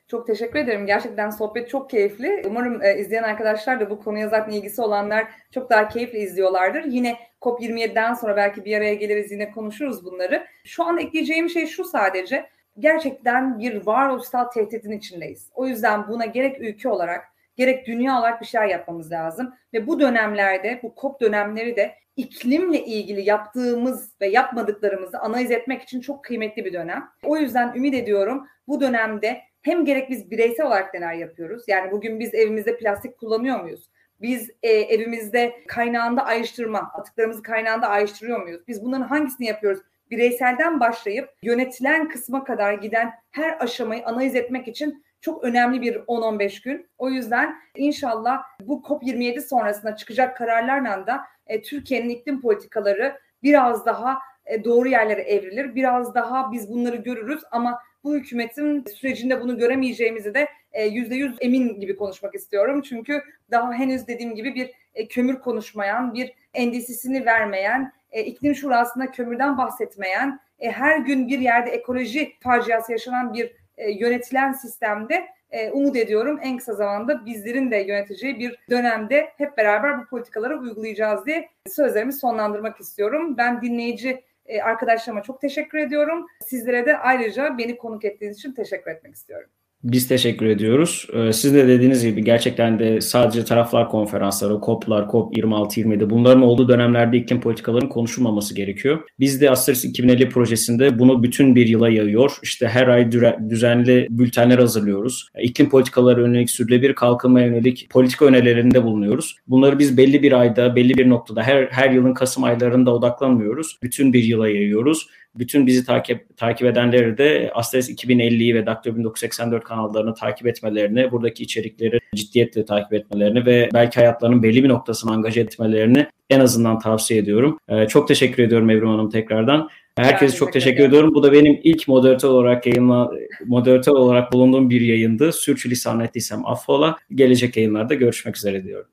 Çok teşekkür ederim. Gerçekten sohbet çok keyifli. Umarım e, izleyen arkadaşlar da bu konuya zaten ilgisi olanlar çok daha keyifli izliyorlardır. Yine COP27'den sonra belki bir araya geliriz yine konuşuruz bunları. Şu an ekleyeceğim şey şu sadece. Gerçekten bir varoluşsal tehditin içindeyiz. O yüzden buna gerek ülke olarak gerek dünya olarak bir şeyler yapmamız lazım. Ve bu dönemlerde, bu COP dönemleri de iklimle ilgili yaptığımız ve yapmadıklarımızı analiz etmek için çok kıymetli bir dönem. O yüzden ümit ediyorum bu dönemde hem gerek biz bireysel olarak neler yapıyoruz? Yani bugün biz evimizde plastik kullanıyor muyuz? Biz e, evimizde kaynağında ayrıştırma, atıklarımızı kaynağında ayrıştırıyor muyuz? Biz bunların hangisini yapıyoruz? Bireyselden başlayıp yönetilen kısma kadar giden her aşamayı analiz etmek için çok önemli bir 10-15 gün. O yüzden inşallah bu COP27 sonrasında çıkacak kararlarla da e, Türkiye'nin iklim politikaları biraz daha e, doğru yerlere evrilir. Biraz daha biz bunları görürüz ama bu hükümetin sürecinde bunu göremeyeceğimizi de e, yüzde yüz emin gibi konuşmak istiyorum. Çünkü daha henüz dediğim gibi bir e, kömür konuşmayan, bir endisisini vermeyen, e, iklim şurasında kömürden bahsetmeyen, her gün bir yerde ekoloji faciası yaşanan bir yönetilen sistemde umut ediyorum en kısa zamanda bizlerin de yöneteceği bir dönemde hep beraber bu politikaları uygulayacağız diye sözlerimi sonlandırmak istiyorum. Ben dinleyici arkadaşlarıma çok teşekkür ediyorum. Sizlere de ayrıca beni konuk ettiğiniz için teşekkür etmek istiyorum. Biz teşekkür ediyoruz. Ee, siz de dediğiniz gibi gerçekten de sadece taraflar konferansları, COP'lar, COP 26-27 bunların olduğu dönemlerde iklim politikalarının konuşulmaması gerekiyor. Biz de Asteris 2050 projesinde bunu bütün bir yıla yayıyor. İşte her ay düzenli bültenler hazırlıyoruz. İklim politikaları yönelik sürdürülebilir kalkınma yönelik politika önerilerinde bulunuyoruz. Bunları biz belli bir ayda, belli bir noktada her her yılın Kasım aylarında odaklanmıyoruz. Bütün bir yıla yayıyoruz bütün bizi takip takip edenleri de Astres 2050'yi ve Daktilo 1984 kanallarını takip etmelerini, buradaki içerikleri ciddiyetle takip etmelerini ve belki hayatlarının belli bir noktasını angaje etmelerini en azından tavsiye ediyorum. Ee, çok teşekkür ediyorum Evrim Hanım tekrardan. Herkese çok teşekkür ediyorum. Bu da benim ilk moderatör olarak yayınla moderatör olarak bulunduğum bir yayındı. Sürçülisan ettiysem affola. Gelecek yayınlarda görüşmek üzere diyorum.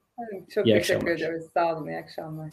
Çok iyi teşekkür akşamlar. ediyoruz. Sağ olun. İyi akşamlar.